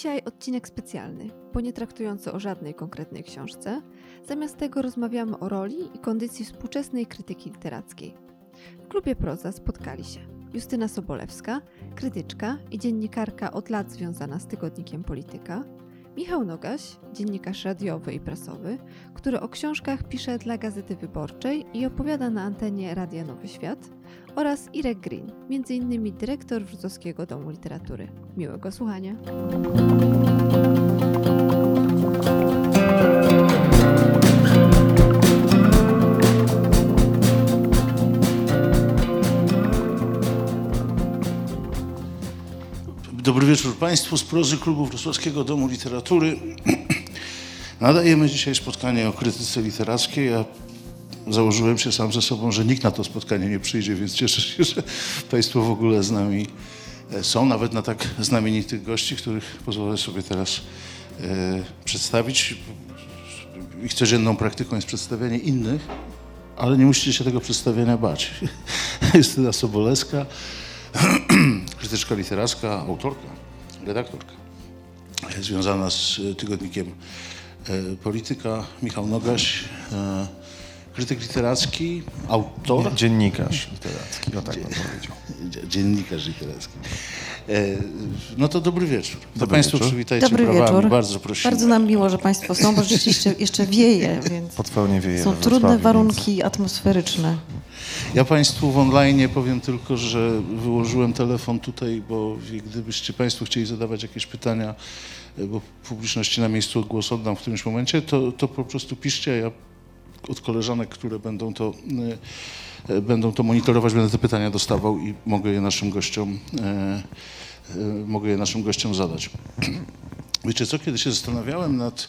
Dzisiaj odcinek specjalny, bo nie traktujący o żadnej konkretnej książce. Zamiast tego rozmawiamy o roli i kondycji współczesnej krytyki literackiej. W klubie Proza spotkali się Justyna Sobolewska, krytyczka i dziennikarka od lat związana z tygodnikiem Polityka, Michał Nogaś, dziennikarz radiowy i prasowy, który o książkach pisze dla Gazety Wyborczej i opowiada na antenie Radia Nowy Świat, oraz Irek Green, m.in. dyrektor Wrocławskiego Domu Literatury. Miłego słuchania. Wieczór Państwu z prozy Klubu Wrocławskiego Domu Literatury. Nadajemy dzisiaj spotkanie o krytyce literackiej. Ja założyłem się sam ze sobą, że nikt na to spotkanie nie przyjdzie, więc cieszę się, że Państwo w ogóle z nami e, są, nawet na tak znamienitych gości, których pozwolę sobie teraz e, przedstawić. Ich codzienną praktyką jest przedstawianie innych, ale nie musicie się tego przedstawienia bać. Justyna Sobolewska, krytyczka literacka, autorka, redaktorka, związana z tygodnikiem e, Polityka, Michał Nogaś, e, krytyk literacki, autor, Dziennikarz literacki, o tak bym powiedział. dzie- dziennikarz literacki. E, No to dobry wieczór. To Dobry Państwo wieczór. przywitajcie Dobry brawami, wieczór. bardzo prosimy. Bardzo nam miło, że Państwo są, bo rzeczywiście jeszcze wieje, więc Potwornie wieje są trudne warunki atmosferyczne. Ja Państwu w online powiem tylko, że wyłożyłem telefon tutaj, bo gdybyście Państwo chcieli zadawać jakieś pytania, e, bo publiczności na miejscu głos oddam w którymś momencie, to, to po prostu piszcie, a ja od koleżanek, które będą to, e, e, będą to monitorować, będę te pytania dostawał i mogę je naszym gościom, e, mogę je naszym gościom zadać. Wiecie co, kiedy się zastanawiałem nad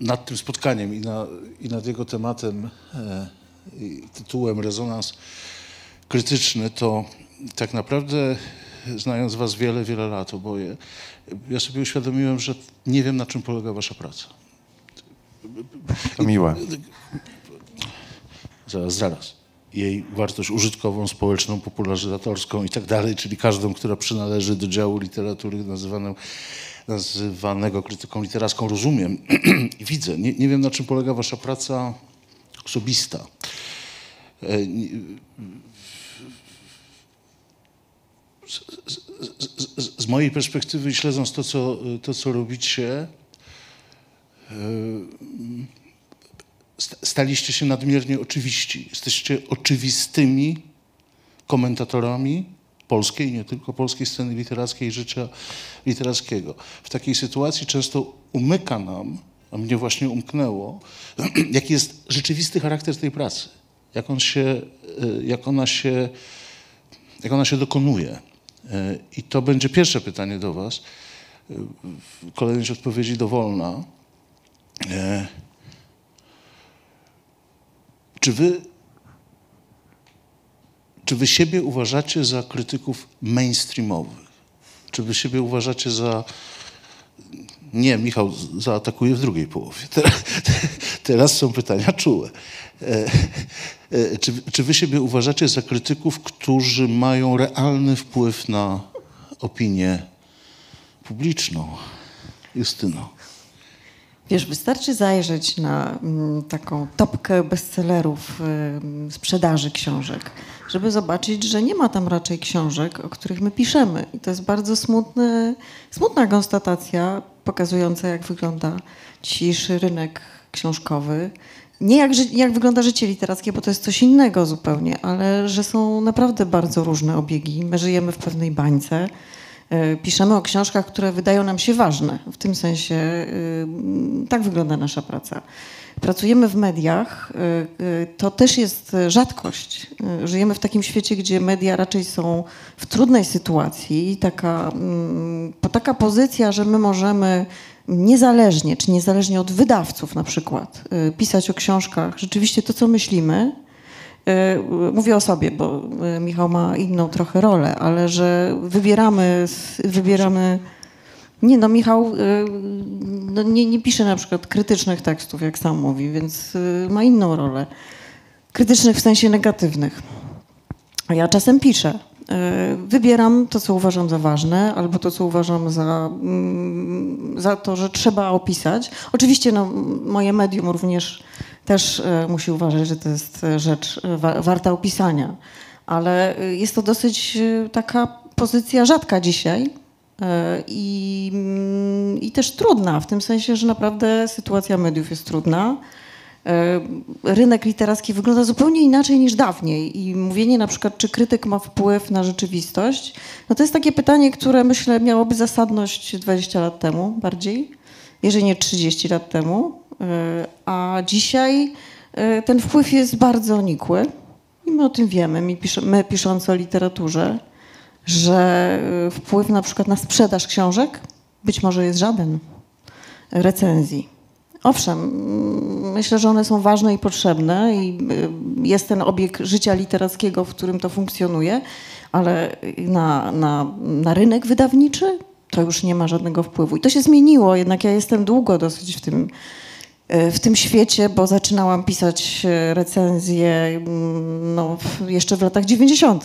nad tym spotkaniem i, na, i nad jego tematem, tytułem Rezonans krytyczny, to tak naprawdę, znając Was wiele, wiele lat oboje, ja sobie uświadomiłem, że nie wiem, na czym polega Wasza praca. To miłe. Zaraz, zaraz. Jej wartość użytkową, społeczną, popularyzatorską i tak dalej, czyli każdą, która przynależy do działu literatury nazywaną, nazywanego krytyką literacką, rozumiem i widzę. Nie, nie wiem, na czym polega wasza praca osobista. E, nie- Z, z, z, mojej perspektywy śledząc to, co, to, co robicie, sta- staliście się nadmiernie oczywiści. Jesteście oczywistymi komentatorami polskiej, nie tylko polskiej sceny literackiej i życia literackiego. W takiej sytuacji często umyka nam, a mnie właśnie umknęło, jaki jest rzeczywisty charakter tej pracy. Jak, on się, e, jak, ona, się, jak ona się dokonuje. I to będzie pierwsze pytanie do Was. Kolejność odpowiedzi dowolna. E, Czy wy, czy wy siebie uważacie za krytyków mainstreamowych? Czy wy siebie uważacie za. Nie, Michał zaatakuje w drugiej połowie. Teraz, teraz są pytania czułe. E, e, Czy, czy wy siebie uważacie za krytyków, którzy mają realny wpływ na opinię publiczną? Justyno. Wiesz, wystarczy zajrzeć na mm, taką topkę bestsellerów ym, sprzedaży książek, żeby zobaczyć, że nie ma tam raczej książek, o których my piszemy. I to jest bardzo smutny, smutna konstatacja, pokazująca, jak wygląda dzisiejszy rynek książkowy. Nie jak, jak wygląda życie literackie, bo to jest coś innego zupełnie, ale że są naprawdę bardzo różne obiegi. My żyjemy w pewnej bańce. E, Piszemy o książkach, które wydają nam się ważne. W tym sensie y, tak wygląda nasza praca. Pracujemy w mediach, y, y, to też jest rzadkość. Y, Żyjemy w takim świecie, gdzie media raczej są w trudnej sytuacji. Taka, mm, taka pozycja, że my możemy niezależnie, czy niezależnie od wydawców na przykład, pisać o książkach rzeczywiście to, co myślimy, Mówię o sobie, bo Michał ma inną trochę rolę, ale że wybieramy, wybieramy. Nie, no Michał e, no, nie, nie pisze na przykład krytycznych tekstów, jak sam mówi, więc e, ma inną rolę. Krytycznych w sensie negatywnych. A ja czasem piszę. E, Wybieram to, co uważam za ważne, albo to, co uważam za, mm, za to, że trzeba opisać. Oczywiście no, moje medium również też musi uważać, że to jest rzecz wa- warta opisania, ale jest to dosyć taka pozycja rzadka dzisiaj i, mm, i też trudna, w tym sensie, że naprawdę sytuacja mediów jest trudna. E, rynek literacki wygląda zupełnie inaczej niż dawniej i mówienie na przykład, czy krytyk ma wpływ na rzeczywistość, no to jest takie pytanie, które myślę miałoby zasadność 20 lat temu bardziej, jeżeli nie 30 lat temu, E, a dzisiaj e, ten wpływ jest bardzo nikły i my o tym wiemy, my, pisze, my pisząc o literaturze, że e, wpływ na przykład na sprzedaż książek być może jest żaden recenzji. Owszem, mm, myślę, że one są ważne i potrzebne i y, jest ten obieg życia literackiego, w którym to funkcjonuje, ale na, na, na rynek wydawniczy to już nie ma żadnego wpływu. I to się zmieniło, jednak ja jestem długo dosyć w tym, y, w tym świecie, bo zaczynałam pisać y, recenzje mm, no, jeszcze w latach 90.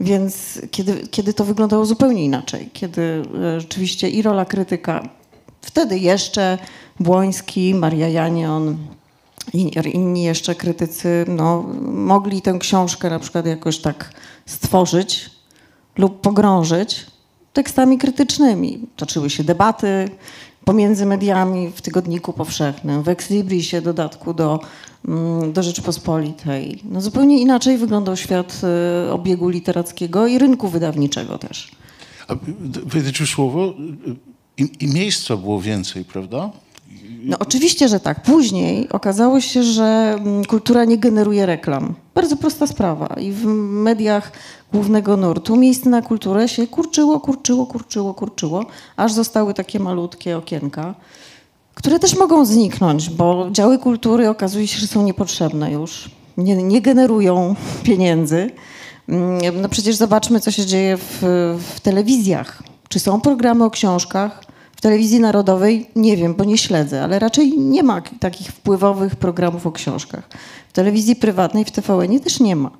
Więc kiedy, kiedy to wyglądało zupełnie inaczej, kiedy y, rzeczywiście i rola krytyka, wtedy jeszcze Błoński, Maria Janion i inni jeszcze krytycy no, mogli tę książkę na przykład jakoś tak stworzyć lub pogrążyć tekstami krytycznymi. Toczyły się debaty pomiędzy mediami w Tygodniku Powszechnym, w Ex Librisie, dodatku do, mm, do Rzeczpospolitej. No, zupełnie inaczej wyglądał świat y, obiegu literackiego i rynku wydawniczego też. A, ci w słowo, i, i miejsca było więcej, prawda? No oczywiście, że tak. Później okazało się, że mm, kultura nie generuje reklam. Bardzo prosta sprawa. I w mediach głównego nurtu miejsce na kulturę się kurczyło, kurczyło, kurczyło, kurczyło, aż zostały takie malutkie okienka, które też mogą zniknąć, bo działy kultury okazuje się, że są niepotrzebne już. Nie, nie generują pieniędzy. Mm, No przecież zobaczmy, co się dzieje w, w telewizjach. Czy są programy o książkach? W telewizji narodowej nie wiem, bo nie śledzę, ale raczej nie ma takich wpływowych programów o książkach. W telewizji prywatnej, w TVN też nie ma.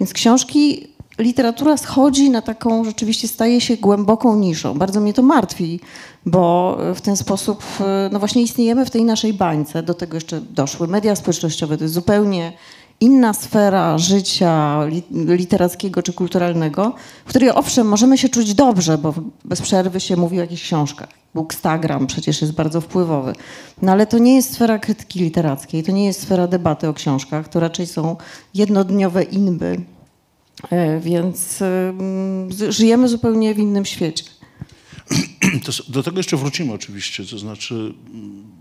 Więc książki, literatura schodzi na taką, rzeczywiście staje się głęboką niszą. Bardzo mnie to martwi, bo w ten sposób, e, no właśnie istniejemy w tej naszej bańce. Do tego jeszcze doszły media społecznościowe. To jest zupełnie inna sfera życia li- literackiego czy kulturalnego, w której owszem, możemy się czuć dobrze, bo bez przerwy się mówi o jakichś książkach. Bookstagram przecież jest bardzo wpływowy. No ale to nie jest sfera krytyki literackiej, to nie jest sfera debaty o książkach, to raczej są jednodniowe inby. E, Więc z- żyjemy zupełnie w innym świecie. Do tego jeszcze wrócimy oczywiście, to znaczy, mm,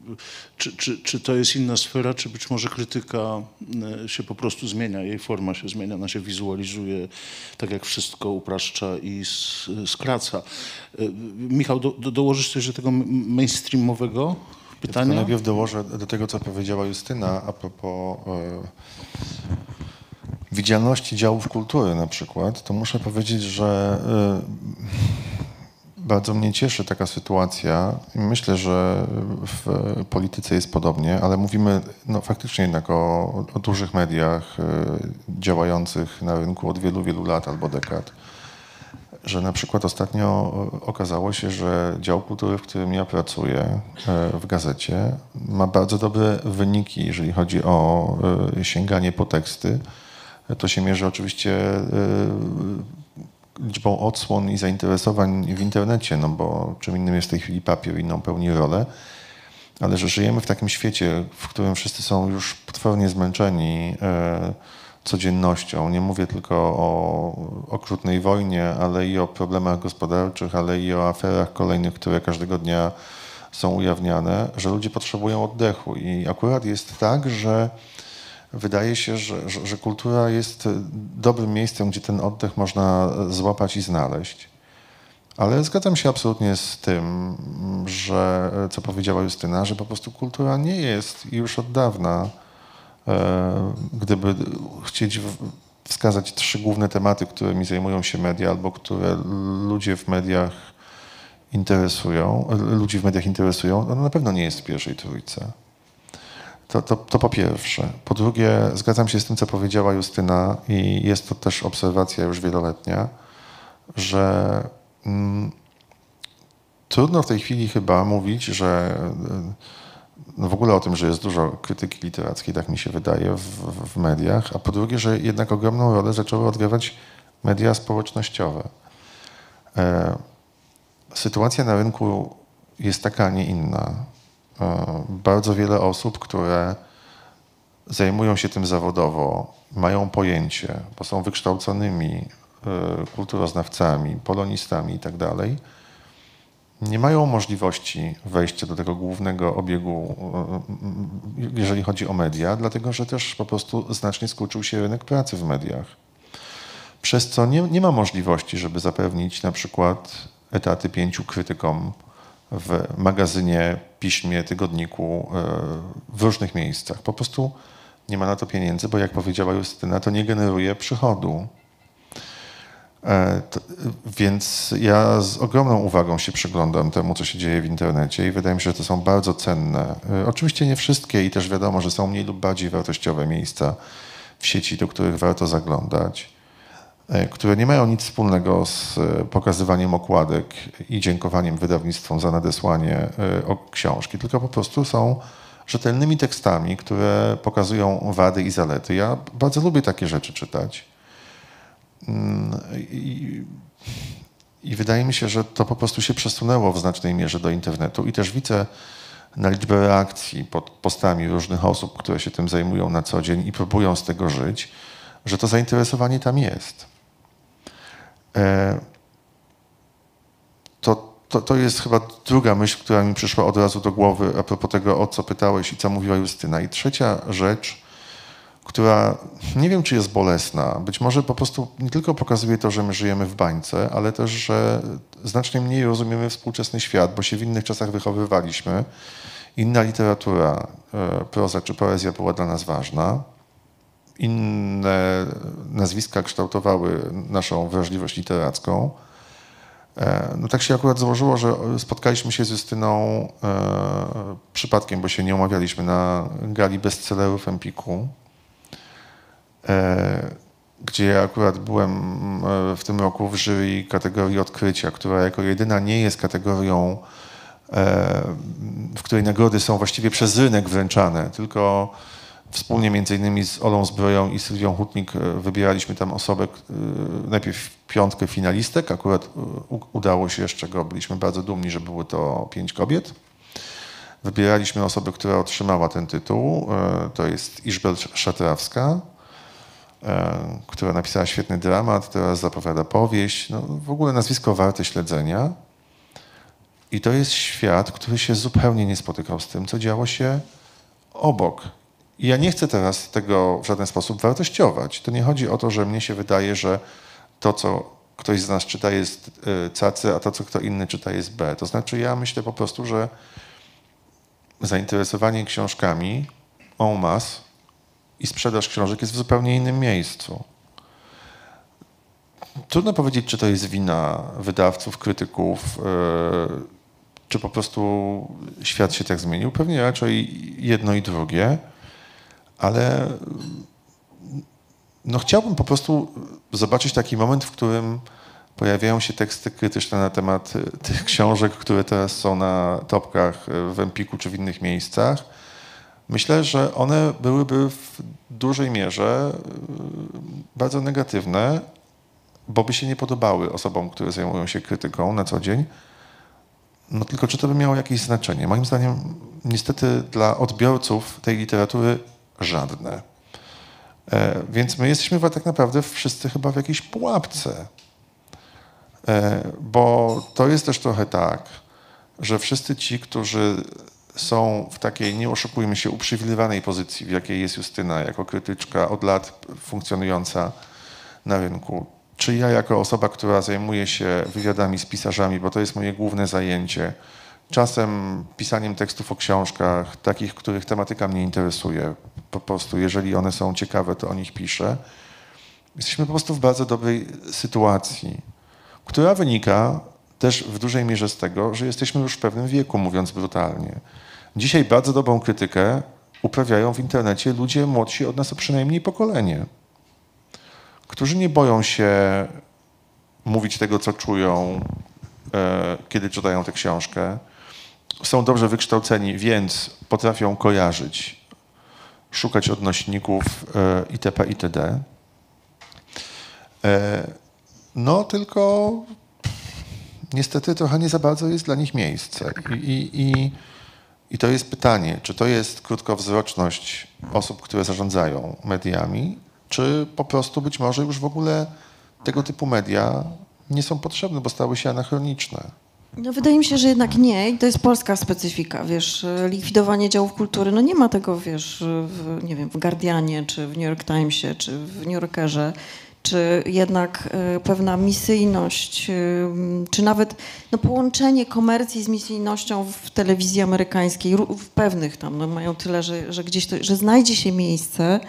czy, czy, czy to jest inna sfera, czy być może krytyka e, się po prostu zmienia, jej forma się zmienia, ona się wizualizuje, tak jak wszystko upraszcza i skraca. E, Michał, do, do, dołożysz coś do tego mainstreamowego Ja pytania? najpierw dołożę do tego, co powiedziała Justyna a propos e, widzialności działów kultury na przykład, to muszę powiedzieć, że e, bardzo mnie cieszy taka sytuacja myślę, że w polityce jest podobnie, ale mówimy no, faktycznie jednak o, o dużych mediach e, działających na rynku od wielu, wielu lat albo dekad że na przykład ostatnio e, okazało się, że dział kultury, w którym ja pracuję w gazecie, ma bardzo dobre wyniki, jeżeli chodzi o sięganie po teksty. To się mierzy oczywiście e, liczbą odsłon i zainteresowań w internecie, no bo czym innym jest w tej chwili papier, inną pełni rolę. Ale że żyjemy w takim świecie, w którym wszyscy są już potwornie zmęczeni e, codziennością. Nie mówię tylko o okrutnej wojnie, ale i o problemach gospodarczych, ale i o aferach kolejnych, które każdego dnia są ujawniane, że ludzie potrzebują oddechu. I akurat jest tak, że wydaje się, że, że, że kultura jest dobrym miejscem, gdzie ten oddech można złapać i znaleźć. Ale zgadzam się absolutnie z tym, że co powiedziała Justyna, że po prostu kultura nie jest już od dawna, e, gdyby chcieć wskazać trzy główne tematy, którymi zajmują się media albo które ludzie w mediach interesują, ludzi w mediach interesują, ona na pewno nie jest w pierwszej trójce. To, to, to po pierwsze. Po drugie, zgadzam się z tym, co powiedziała Justyna, i jest to też obserwacja już wieloletnia, że mm, trudno w tej chwili chyba mówić, że no w ogóle o tym, że jest dużo krytyki literackiej, tak mi się wydaje, w, w mediach, a po drugie, że jednak ogromną rolę zaczęły odgrywać media społecznościowe. E, sytuacja na rynku jest taka, a nie inna. E, bardzo wiele osób, które zajmują się tym zawodowo, mają pojęcie, bo są wykształconymi e, kulturoznawcami, polonistami itd., nie mają możliwości wejścia do tego głównego obiegu, e, jeżeli chodzi o media, dlatego że też po prostu znacznie skurczył się rynek pracy w mediach. Przez co nie, nie ma możliwości, żeby zapewnić na przykład etaty pięciu krytykom w magazynie, piśmie, tygodniku e, w różnych miejscach. Po prostu nie ma na to pieniędzy, bo jak powiedziała Justyna, to nie generuje przychodu. E, to, więc ja z ogromną uwagą się przyglądam temu, co się dzieje w internecie i wydaje mi się, że to są bardzo cenne. E, oczywiście nie wszystkie i też wiadomo, że są mniej lub bardziej wartościowe miejsca w sieci, do których warto zaglądać. E, które nie mają nic wspólnego z e, pokazywaniem okładek i dziękowaniem wydawnictwom za nadesłanie e, książki, tylko po prostu są rzetelnymi tekstami, które pokazują wady i zalety. Ja bardzo lubię takie rzeczy czytać. Mm, I, I, wydaje mi się, że to po prostu się przesunęło w znacznej mierze do internetu i też widzę na liczbę reakcji pod postami różnych osób, które się tym zajmują na co dzień i próbują z tego żyć, że to zainteresowanie tam jest. E, to, to, to jest chyba druga myśl, która mi przyszła od razu do głowy a propos tego, o co pytałeś i co mówiła Justyna. I trzecia rzecz, która nie wiem, czy jest bolesna. Być może po prostu nie tylko pokazuje to, że my żyjemy w bańce, ale też, że znacznie mniej rozumiemy współczesny świat, bo się w innych czasach wychowywaliśmy. Inna literatura, e, proza czy poezja była dla nas ważna inne nazwiska kształtowały naszą wrażliwość literacką. E, no tak się akurat złożyło, że spotkaliśmy się z Justyną e, przypadkiem, bo się nie umawialiśmy na gali bestsellerów Empiku, e, gdzie ja akurat byłem e, w tym roku w jury kategorii odkrycia, która jako jedyna nie jest kategorią, e, w której nagrody są właściwie przez rynek wręczane, tylko Wspólnie między innymi z Olą Zbroją i Sylwią Hutnik e, wybieraliśmy tam osobę, e, najpierw piątkę finalistek, akurat e, udało się, z czego byliśmy bardzo dumni, że były to pięć kobiet. Wybieraliśmy osobę, która otrzymała ten tytuł, to jest Iżbel Szatrawska, która napisała świetny dramat, teraz zapowiada powieść, no, w ogóle nazwisko warte śledzenia. I to jest świat, który się zupełnie nie spotykał z tym, co działo się obok i ja nie chcę teraz tego w żaden sposób wartościować. To nie chodzi o to, że mnie się wydaje, że to, co ktoś z nas czyta jest e, cacy, a to, co kto inny czyta jest B. To znaczy ja myślę po prostu, że zainteresowanie książkami en masse i sprzedaż książek jest w zupełnie innym miejscu. Trudno powiedzieć, czy to jest wina wydawców, krytyków, yy, czy po prostu świat się tak zmienił. Pewnie raczej jedno i drugie ale no chciałbym po prostu zobaczyć taki moment, w którym pojawiają się teksty krytyczne na temat e, tych książek, które teraz są na topkach e, w Empiku czy w innych miejscach. Myślę, że one byłyby w dużej mierze e, bardzo negatywne, bo by się nie podobały osobom, które zajmują się krytyką na co dzień. No tylko czy to by miało jakieś znaczenie? Moim zdaniem niestety dla odbiorców tej literatury żadne. E, więc my jesteśmy tak naprawdę wszyscy chyba w jakiejś pułapce. E, bo to jest też trochę tak, że wszyscy ci, którzy są w takiej, nie oszukujmy się, uprzywilejowanej pozycji, w jakiej jest Justyna jako krytyczka od lat funkcjonująca na rynku, czy ja jako osoba, która zajmuje się wywiadami z pisarzami, bo to jest moje główne zajęcie, czasem pisaniem tekstów o książkach, takich, których tematyka mnie interesuje. Po prostu, jeżeli one są ciekawe, to o nich piszę. Jesteśmy po prostu w bardzo dobrej sytuacji, która wynika też w dużej mierze z tego, że jesteśmy już w pewnym wieku, mówiąc brutalnie. Dzisiaj bardzo dobrą krytykę uprawiają w internecie ludzie młodsi od nas o przynajmniej pokolenie, którzy nie boją się mówić tego, co czują, e, kiedy czytają tę książkę. Są dobrze wykształceni, więc potrafią kojarzyć, szukać odnośników e, itp. itd. E, no tylko niestety trochę nie za bardzo jest dla nich miejsce. I, i, i, I to jest pytanie, czy to jest krótkowzroczność osób, które zarządzają mediami, czy po prostu być może już w ogóle tego typu media nie są potrzebne, bo stały się anachroniczne. No wydaje mi się, że jednak nie. I to jest polska specyfika, wiesz, likwidowanie działów kultury, no nie ma tego, wiesz, w, nie wiem, w Guardianie, czy w New York Timesie, czy w New Yorkerze, czy jednak e, pewna misyjność, e, czy nawet no, połączenie komercji z misyjnością w telewizji amerykańskiej, w pewnych tam, no, mają tyle, że, że gdzieś to, że znajdzie się miejsce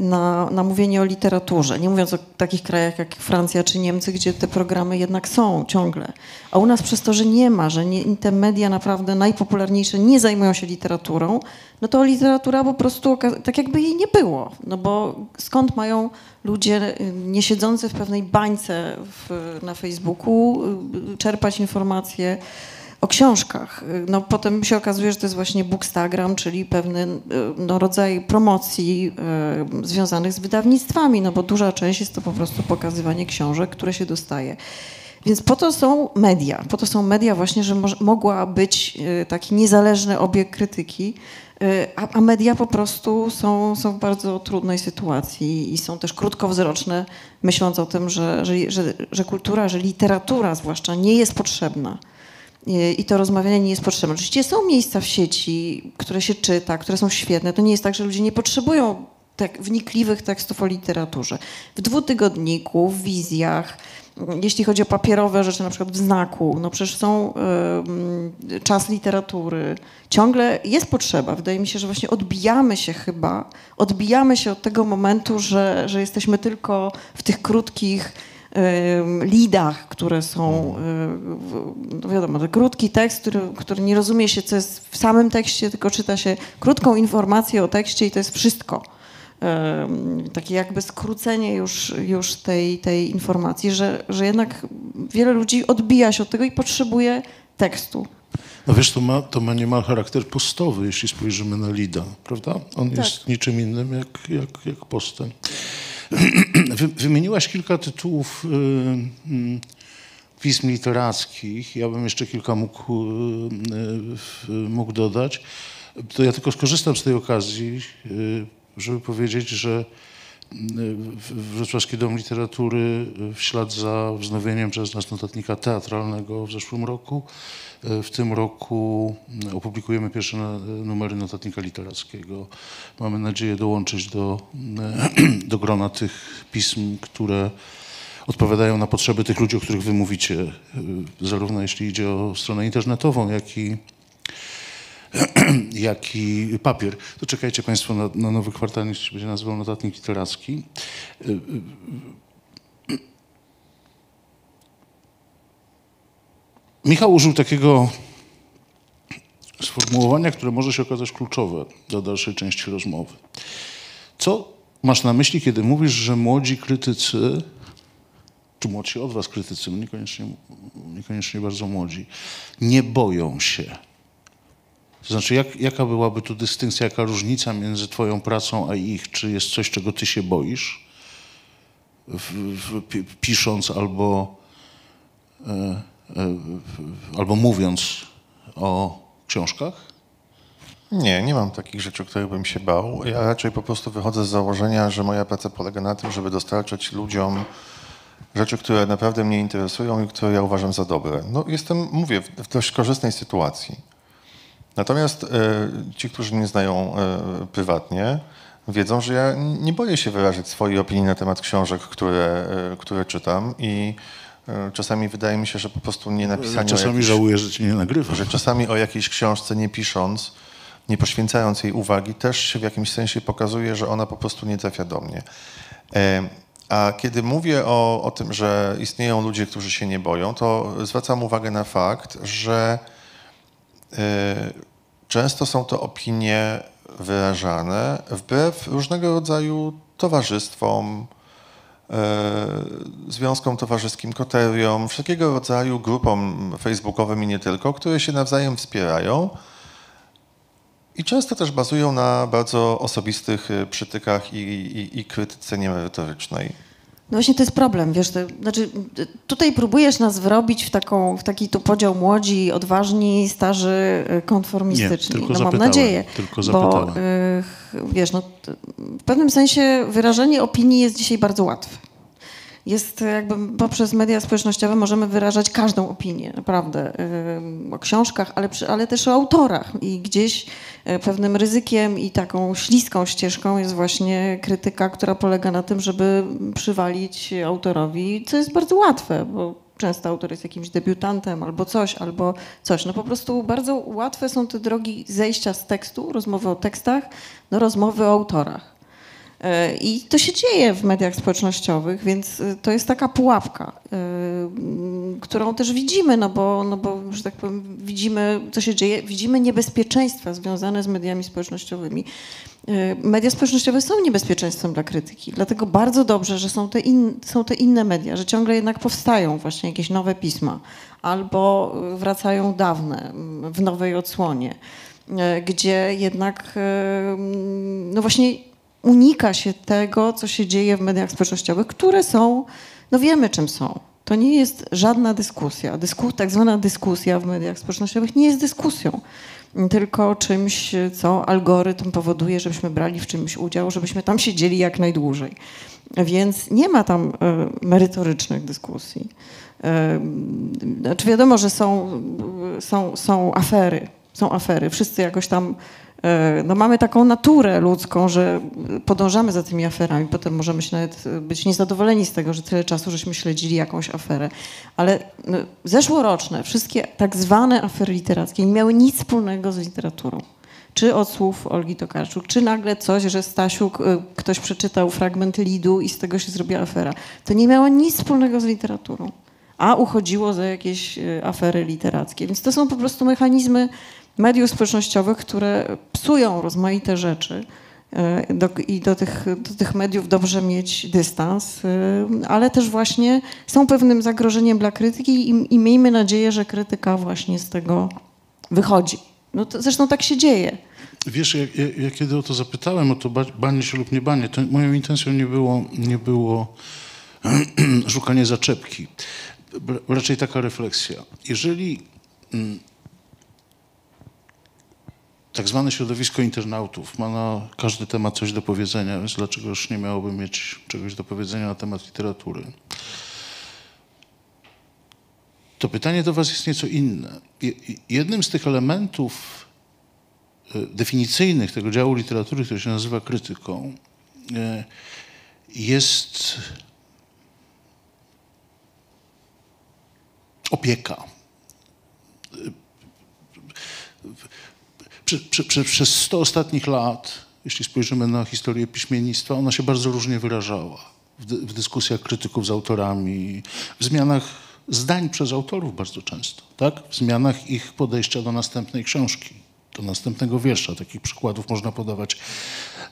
na, na mówienie o literaturze. Nie mówiąc o takich krajach jak Francja czy Niemcy, gdzie te programy jednak są ciągle. A u nas przez to, że nie ma, że nie, te media naprawdę najpopularniejsze nie zajmują się literaturą, no to literatura po prostu tak jakby jej nie było. No bo skąd mają ludzie y, nie siedzący w pewnej bańce w, na Facebooku y, czerpać informacje o książkach. Y, No potem się okazuje, że to jest właśnie bookstagram, czyli pewny y, no, rodzaj promocji y, związanych z wydawnictwami, no bo duża część jest to po prostu pokazywanie książek, które się dostaje. Więc po to są media. Po to są media właśnie, że mogła być y, taki niezależny obieg krytyki, y, a, a media po prostu są, są w bardzo trudnej sytuacji i są też krótkowzroczne, myśląc o tym, że, że, że, że kultura, że literatura zwłaszcza nie jest potrzebna. I i to rozmawianie nie jest potrzebne. Oczywiście są miejsca w sieci, które się czyta, które są świetne. To nie jest tak, że ludzie nie potrzebują tak wnikliwych tekstów o literaturze. W dwutygodniku, w wizjach, jeśli chodzi o papierowe rzeczy, na przykład w znaku, no przecież są em, czas literatury. Ciągle jest potrzeba. Wydaje mi się, że właśnie odbijamy się chyba, odbijamy się od tego momentu, że, że jesteśmy tylko w tych krótkich lidach, które są, w- no wiadomo, to krótki tekst, który, który nie rozumie się, co jest w samym tekście, tylko czyta się krótką informację o tekście i to jest wszystko. Takie jakby skrócenie już, już tej, tej informacji, że, że jednak wiele ludzi odbija się od tego i potrzebuje tekstu. No wiesz, to ma, to ma niemal charakter postowy, jeśli spojrzymy na Lida, prawda? On jest niczym innym jak, jak, jak postem. Wy, wymieniłaś kilka tytułów y, mm, pism literackich. Ja bym jeszcze kilka mógł, y, y, mógł dodać. To ja tylko skorzystam z tej okazji, y, żeby powiedzieć, że Wrocławski Dom Literatury w ślad za wznowieniem przez nas notatnika teatralnego w zeszłym roku. W tym roku opublikujemy pierwsze numery notatnika literackiego. Mamy nadzieję dołączyć do, do grona tych pism, które odpowiadają na potrzeby tych ludzi, o których wy mówicie, e, zarówno jeśli idzie o stronę internetową, jak i jak i papier. To czekajcie Państwo na, na nowy kwartalnik, się będzie nazywał Notatnik Literacki. Y, y, Michał użył takiego sformułowania, które może się okazać kluczowe dla dalszej części rozmowy. Co masz na myśli, kiedy mówisz, że młodzi krytycy, czy młodsi od was krytycy, no niekoniecznie, niekoniecznie bardzo młodzi, nie boją się to znaczy, jak, jaka byłaby tu dystynkcja, jaka różnica między twoją pracą a ich? Czy jest coś, czego ty się boisz, w, w, pi- pisząc albo, e, e, albo mówiąc o książkach? Nie, nie mam takich rzeczy, o których bym się bał. Ja raczej po prostu wychodzę z założenia, że moja praca polega na tym, żeby dostarczać ludziom rzeczy, które naprawdę mnie interesują i które ja uważam za dobre. No jestem, mówię, w dość korzystnej sytuacji. Natomiast e, ci, którzy mnie znają e, prywatnie, wiedzą, że ja nie boję się wyrazić swojej opinii na temat książek, które, e, które czytam i czasami wydaje mi się, że po prostu nie napisanie... Czasami jakichś- żałuję, że cię nie nagrywam. że czasami o jakiejś książce nie pisząc, nie poświęcając jej uwagi, też się w jakimś sensie pokazuje, że ona po prostu nie trafia do mnie. A kiedy mówię o, o tym, że istnieją ludzie, którzy się nie boją, to zwracam uwagę na fakt, że często są to opinie wyrażane wbrew różnego rodzaju towarzystwom, e, związkom towarzyskim, koteriom, wszelkiego rodzaju grupom facebookowym i nie tylko, które się nawzajem wspierają i często też bazują na bardzo osobistych e, przytykach i, i, i krytyce niemerytorycznej. No właśnie to jest problem, wiesz, to, znaczy tutaj próbujesz nas wrobić w, taką, w taki tu podział młodzi, odważni, starzy, y, konformistyczni. Nie, tylko no mam zapytałem, nadzieję. tylko bo y, wiesz, no, w pewnym sensie wyrażenie opinii jest dzisiaj bardzo łatwe. Jest y, jakby poprzez media społecznościowe możemy wyrażać każdą opinię, naprawdę, y, o książkach, ale, ale też o autorach. I gdzieś y, pewnym ryzykiem i taką śliską ścieżką jest właśnie krytyka, która polega na tym, żeby przywalić autorowi, co jest bardzo łatwe, bo często autor jest jakimś debiutantem albo coś, albo coś. No po prostu bardzo łatwe są te drogi zejścia z tekstu, rozmowy o tekstach, do rozmowy o autorach. E, I to się dzieje w mediach społecznościowych, więc e, to jest taka pułapka, e, którą też widzimy, no bo, no bo, że tak powiem, widzimy, co się dzieje, widzimy niebezpieczeństwa związane z mediami społecznościowymi. Media społecznościowe są niebezpieczeństwem dla krytyki, dlatego bardzo dobrze, że są te, in, są te inne media, że ciągle jednak powstają właśnie jakieś nowe pisma albo wracają dawne w nowej odsłonie, gdzie jednak no właśnie unika się tego, co się dzieje w mediach społecznościowych, które są, no wiemy czym są. To nie jest żadna dyskusja. Dysku, tak zwana dyskusja w mediach społecznościowych nie jest dyskusją, tylko czymś, co algorytm powoduje, żebyśmy brali w czymś udział, żebyśmy tam siedzieli jak najdłużej. Więc nie ma tam e, merytorycznych dyskusji. E, Znaczy wiadomo, że są, są, są afery, są afery. Wszyscy jakoś tam e, no mamy taką naturę ludzką, że podążamy za tymi aferami. Potem możemy się nawet e, być niezadowoleni z tego, że tyle czasu żeśmy śledzili jakąś aferę. Ale no, zeszłoroczne wszystkie tak zwane afery literackie nie miały nic wspólnego z literaturą. Czy od słów Olgi Tokarczuk, czy nagle coś, że Stasiuk, y, ktoś przeczytał fragment Lidu i z tego się zrobiła afera. To nie miało nic wspólnego z literaturą, a uchodziło za jakieś afery literackie. Więc to są po prostu mechanizmy mediów społecznościowych, które psują rozmaite rzeczy. y, Do, I do tych, do tych mediów dobrze mieć dystans, y, ale też właśnie są pewnym zagrożeniem dla krytyki i, i miejmy nadzieję, że krytyka właśnie z tego wychodzi. No to, zresztą tak się dzieje. Wiesz, ja, ja, ja kiedy o to zapytałem, o to ba- banie się lub nie banie, to moją intencją nie było, nie było szukanie zaczepki. Raczej taka refleksja. Jeżeli mm, tak zwane środowisko internautów ma na każdy temat coś do powiedzenia, więc dlaczego już nie miałoby mieć czegoś do powiedzenia na temat literatury? To pytanie do Was jest nieco inne. Je- Jednym z tych elementów e, definicyjnych tego działu literatury, który się nazywa krytyką, e, jest opieka. Prze, prze, prze, przez 100 ostatnich lat, jeśli spojrzymy na historię piśmiennictwa, ona się bardzo różnie wyrażała w, w dyskusjach krytyków z autorami, w zmianach zdań przez autorów bardzo często, tak? w zmianach ich podejścia do następnej książki, do następnego wiersza. Takich przykładów można podawać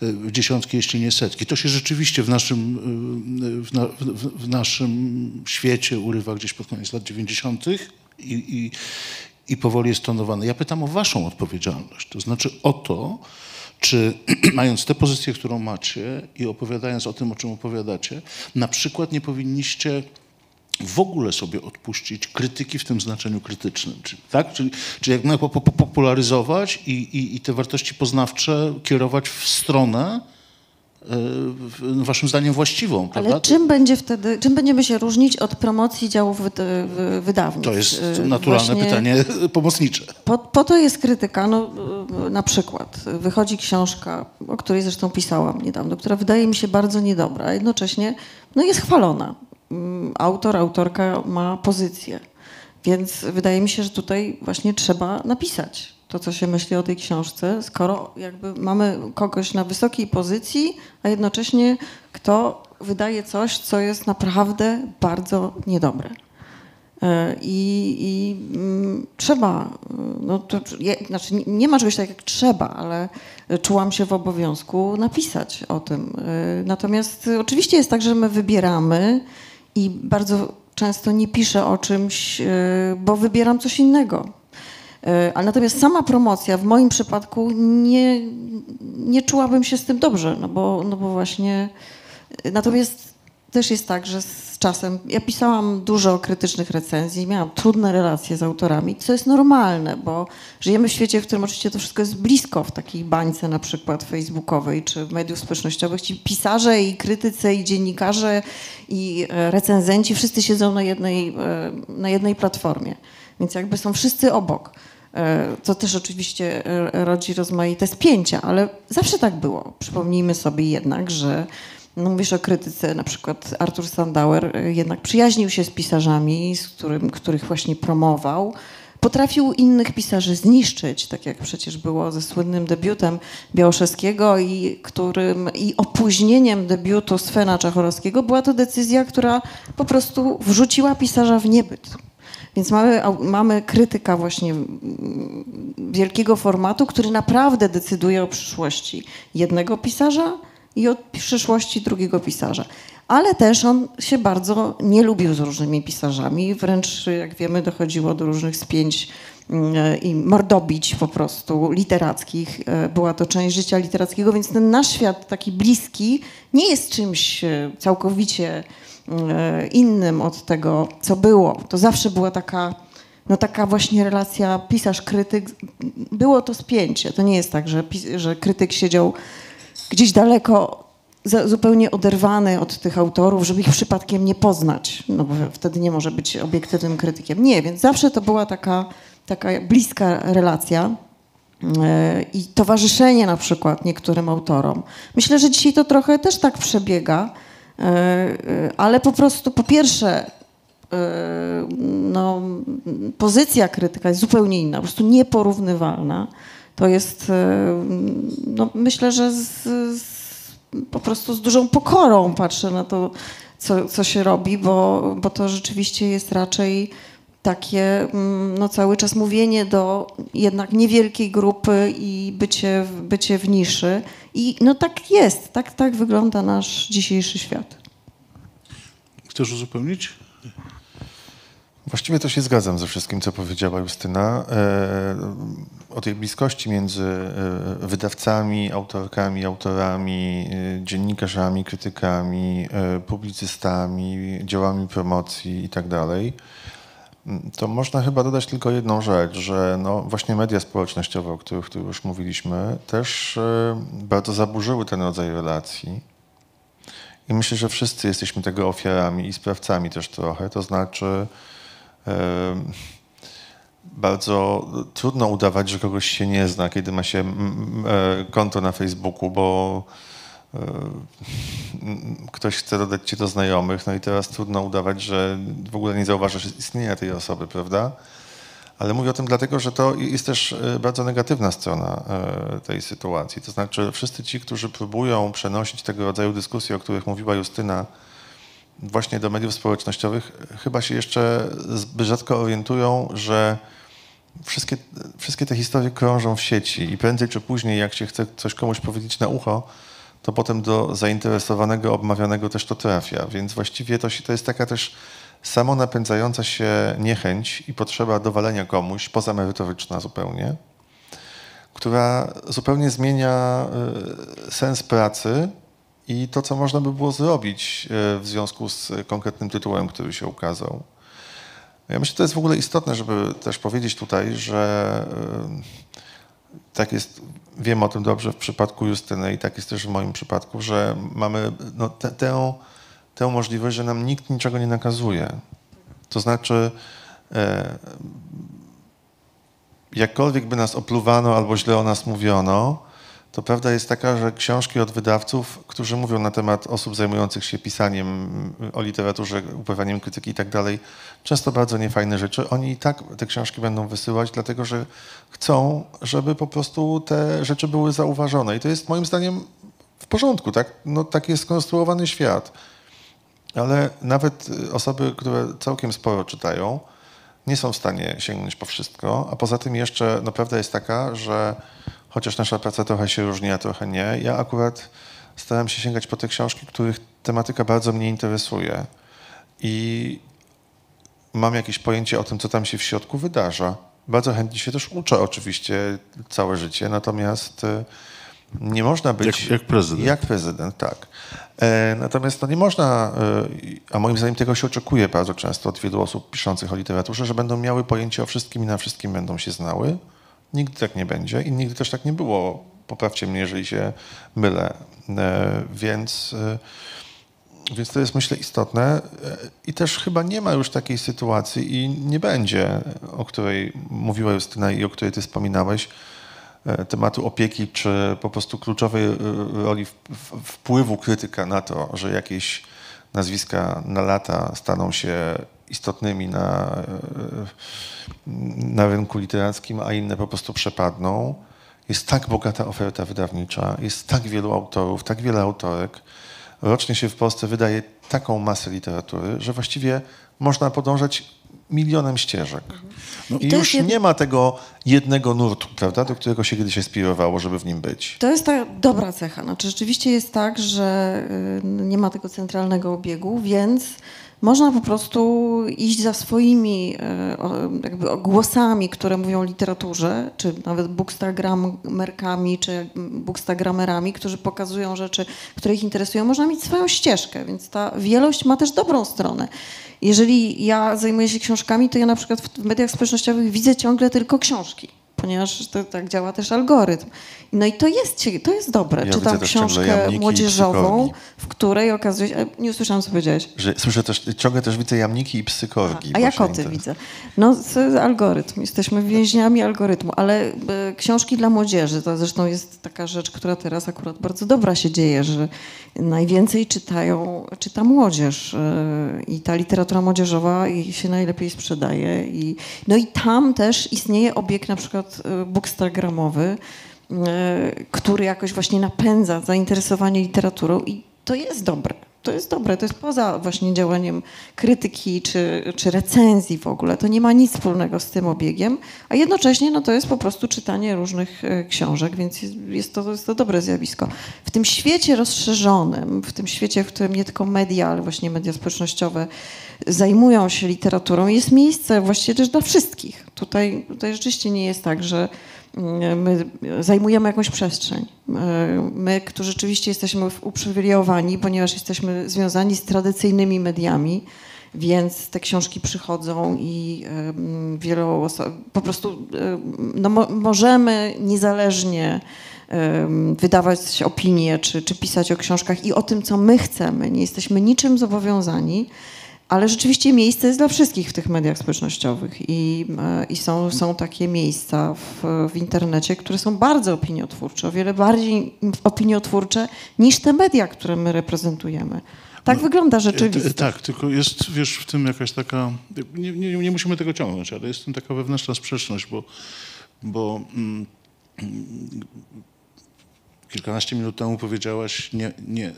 y, dziesiątki, jeśli nie setki. To się rzeczywiście w naszym, y, w, na, w, w naszym świecie urywa gdzieś pod koniec lat 90. i, i, i powoli jest tonowane. Ja pytam o waszą odpowiedzialność, to znaczy o to, czy mając tę pozycję, którą macie i opowiadając o tym, o czym opowiadacie, na przykład nie powinniście w ogóle sobie odpuścić krytyki w tym znaczeniu krytycznym. Czyli, tak? czyli, czyli jak po, po, popularyzować i, i, i te wartości poznawcze kierować w stronę waszym zdaniem właściwą, prawda? Ale czym będzie wtedy, czym będziemy się różnić od promocji działów wy- wydawnictw? To jest Y, naturalne właśnie pytanie pomocnicze. Po, po to jest krytyka. No, na przykład wychodzi książka, o której zresztą pisałam niedawno, która wydaje mi się bardzo niedobra, a jednocześnie no, jest chwalona. Mm, Autor, autorka ma pozycję. Więc wydaje mi się, że tutaj właśnie trzeba napisać to, co się myśli o tej książce, skoro jakby mamy kogoś na wysokiej pozycji, a jednocześnie kto wydaje coś, co jest naprawdę bardzo niedobre. E, I, i mm, trzeba, y, no to, je, znaczy nie, ma czegoś tak jak trzeba, ale czułam się w obowiązku napisać o tym. E, Natomiast oczywiście jest tak, że my wybieramy i bardzo często nie piszę o czymś, bo wybieram coś innego. E, A natomiast sama promocja w moim przypadku nie, nie czułabym się z tym dobrze, no bo, no bo właśnie. Natomiast też jest tak, że z czasem ja pisałam dużo krytycznych recenzji, miałam trudne relacje z autorami, co jest normalne, bo żyjemy w świecie, w którym oczywiście to wszystko jest blisko, w takiej bańce na przykład facebookowej czy mediów społecznościowych. Ci pisarze i krytycy i dziennikarze i e, recenzenci wszyscy siedzą na jednej, e, na jednej platformie, więc jakby są wszyscy obok. E, Co też oczywiście e, rodzi rozmaite spięcia, ale zawsze tak było. Przypomnijmy sobie jednak, że no mówisz o krytyce, na przykład Artur Sandauer e, jednak przyjaźnił się z pisarzami, z którym, których właśnie promował. Potrafił innych pisarzy zniszczyć, tak jak przecież było ze słynnym debiutem Białoszewskiego i, którym, i opóźnieniem debiutu Svena Czachorowskiego. Była to decyzja, która po prostu wrzuciła pisarza w niebyt. Więc mamy, mamy krytyka właśnie mm, wielkiego formatu, który naprawdę decyduje o przyszłości jednego pisarza i o przyszłości drugiego pisarza. Ale też on się bardzo nie lubił z różnymi pisarzami, wręcz jak wiemy dochodziło do różnych spięć mm, i mordobić po prostu literackich. E, Była to część życia literackiego, więc ten nasz świat taki bliski nie jest czymś e, całkowicie innym od tego, co było. To zawsze była taka, no taka właśnie relacja pisarz-krytyk. Było to spięcie. To nie jest tak, że, że krytyk siedział gdzieś daleko, zupełnie oderwany od tych autorów, żeby ich przypadkiem nie poznać, no bo wtedy nie może być obiektywnym krytykiem. Nie, więc zawsze to była taka, taka bliska relacja. e, I towarzyszenie na przykład niektórym autorom. Myślę, że dzisiaj to trochę też tak przebiega, e, e, ale po prostu po pierwsze e, no, pozycja krytyka jest zupełnie inna, po prostu nieporównywalna. To jest, e, no, myślę, że z, z, po prostu z dużą pokorą patrzę na to, co, co się robi, bo, bo to rzeczywiście jest raczej takie mm, no, cały czas mówienie do jednak niewielkiej grupy i bycie, bycie w niszy. I no tak jest, tak, tak wygląda nasz dzisiejszy świat. Chcesz uzupełnić? Właściwie to się zgadzam ze wszystkim, co powiedziała Justyna. E, O tej bliskości między e, wydawcami, autorkami, autorami, e, dziennikarzami, krytykami, publicystami, działami promocji i tak dalej. To można chyba dodać tylko jedną rzecz, że no właśnie media społecznościowe, o których tu już mówiliśmy, też e, bardzo zaburzyły ten rodzaj relacji. I myślę, że wszyscy jesteśmy tego ofiarami i sprawcami też trochę. To znaczy, em, bardzo trudno udawać, że kogoś się nie zna, kiedy ma się e, konto na Facebooku, bo e, ktoś chce dodać cię do znajomych, no i teraz trudno udawać, że w ogóle nie zauważasz istnienia tej osoby, prawda? Ale mówię o tym dlatego, że to jest też e, bardzo negatywna strona e, tej sytuacji. To znaczy, wszyscy ci, którzy próbują przenosić tego rodzaju dyskusje, o których mówiła Justyna, właśnie do mediów społecznościowych, chyba się jeszcze zbyt rzadko orientują, że wszystkie, wszystkie te historie krążą w sieci i prędzej czy później, jak się chce coś komuś powiedzieć na ucho, to potem do zainteresowanego, obmawianego też to trafia. Więc właściwie to, się, to jest taka też samonapędzająca się niechęć i potrzeba dowalenia komuś, pozamerytoryczna zupełnie, która zupełnie zmienia y, sens pracy i to, co można by było zrobić y, w związku z konkretnym tytułem, który się ukazał. Ja myślę, że to jest w ogóle istotne, żeby też powiedzieć tutaj, że y, tak jest, wiem o tym dobrze w przypadku Justyny i tak jest też w moim przypadku, że mamy no, te, tę, tę możliwość, że nam nikt niczego nie nakazuje. To znaczy, e, jakkolwiek by nas opluwano albo źle o nas mówiono, to prawda jest taka, że książki od wydawców, którzy mówią na temat osób zajmujących się pisaniem o literaturze, uprawianiem krytyki i tak dalej, często bardzo niefajne rzeczy, oni i tak te książki będą wysyłać, dlatego że chcą, żeby po prostu te rzeczy były zauważone. I to jest moim zdaniem w porządku, tak? No, tak jest skonstruowany świat. Ale nawet y, osoby, które całkiem sporo czytają, nie są w stanie sięgnąć po wszystko, a poza tym jeszcze no, prawda jest taka, że chociaż nasza praca trochę się różni, a trochę nie, ja akurat staram się sięgać po te książki, których tematyka bardzo mnie interesuje i mam jakieś pojęcie o tym, co tam się w środku wydarza. Bardzo chętnie się też uczę oczywiście całe życie, natomiast y, nie można być... Jak- jak prezydent. Jak prezydent, tak. E, natomiast no nie można, e, a moim zdaniem tego się oczekuje bardzo często od wielu osób piszących o literaturze, że będą miały pojęcie o wszystkim i na wszystkim będą się znały. Nigdy tak nie będzie i nigdy też tak nie było. Poprawcie mnie, jeżeli się mylę. E, więc... E, więc to jest myślę istotne E, i też chyba nie ma już takiej sytuacji i nie będzie, o której mówiła Justyna i o której ty wspominałeś, tematu opieki, czy po prostu kluczowej roli wpływu krytyka na to, że jakieś nazwiska na lata staną się istotnymi na, e, na rynku literackim, a inne po prostu przepadną. Jest tak bogata oferta wydawnicza, jest tak wielu autorów, tak wiele autorek. Rocznie się w Polsce wydaje taką masę literatury, że właściwie można podążać milionem ścieżek. I I to już jed- nie ma tego jednego nurtu, prawda, do którego się kiedyś aspirowało, żeby w nim być. To jest ta dobra cecha. Znaczy, rzeczywiście jest tak, że y, nie ma tego centralnego obiegu, więc można po prostu iść za swoimi o- jakby głosami, które mówią o literaturze, czy nawet bookstagramerkami, czy bookstagramerami, którzy pokazują rzeczy, które ich interesują. Można mieć swoją ścieżkę, więc ta wielość ma też dobrą stronę. Jeżeli ja zajmuję się książkami, to ja na przykład w mediach społecznościowych widzę ciągle tylko książki ponieważ to, tak działa też algorytm. No i to jest, to jest dobre. Ja Czytam książkę młodzieżową, w której okazuje się... e, Nie usłyszałam, co powiedziałeś. Że słyszę też, ciągle też widzę jamniki i psykorgi. A ja Właśnie koty widzę. No, algorytm. Jesteśmy więźniami algorytmu, ale e, książki dla młodzieży to zresztą jest taka rzecz, która teraz akurat bardzo dobra się dzieje, że najwięcej czytają, czyta młodzież e, i ta literatura młodzieżowa i się najlepiej sprzedaje. I, no i tam też istnieje obieg na przykład e, bookstagramowy, e, który jakoś właśnie napędza zainteresowanie literaturą i to jest dobre. To jest dobre, to jest poza właśnie działaniem krytyki czy, czy recenzji w ogóle. To nie ma nic wspólnego z tym obiegiem, a jednocześnie no, to jest po prostu czytanie różnych e, książek, więc jest, to, jest to dobre zjawisko. W tym świecie rozszerzonym, w tym świecie, w którym nie tylko media, ale właśnie media społecznościowe zajmują się literaturą, jest miejsce właściwie też dla wszystkich. Tutaj, tutaj rzeczywiście nie jest tak, że my zajmujemy jakąś przestrzeń. E, My, którzy rzeczywiście jesteśmy uprzywilejowani, ponieważ jesteśmy związani z tradycyjnymi mediami, więc te książki przychodzą i em, wielu po prostu no, mo- możemy niezależnie wydawać opinie czy, czy pisać o książkach i o tym, co my chcemy. Nie jesteśmy niczym zobowiązani. Ale rzeczywiście miejsce jest dla wszystkich w tych mediach społecznościowych i, e, i są, są takie miejsca w, w internecie, które są bardzo opiniotwórcze, o wiele bardziej opiniotwórcze niż te media, które my reprezentujemy. Tak wygląda E, rzeczywistość. Tak, tylko jest, wiesz, w tym jakaś taka, nie, nie, nie musimy tego ciągnąć, ale jest w tym taka wewnętrzna sprzeczność, bo, bo mm, mm, kilkanaście minut temu powiedziałaś nie, nie,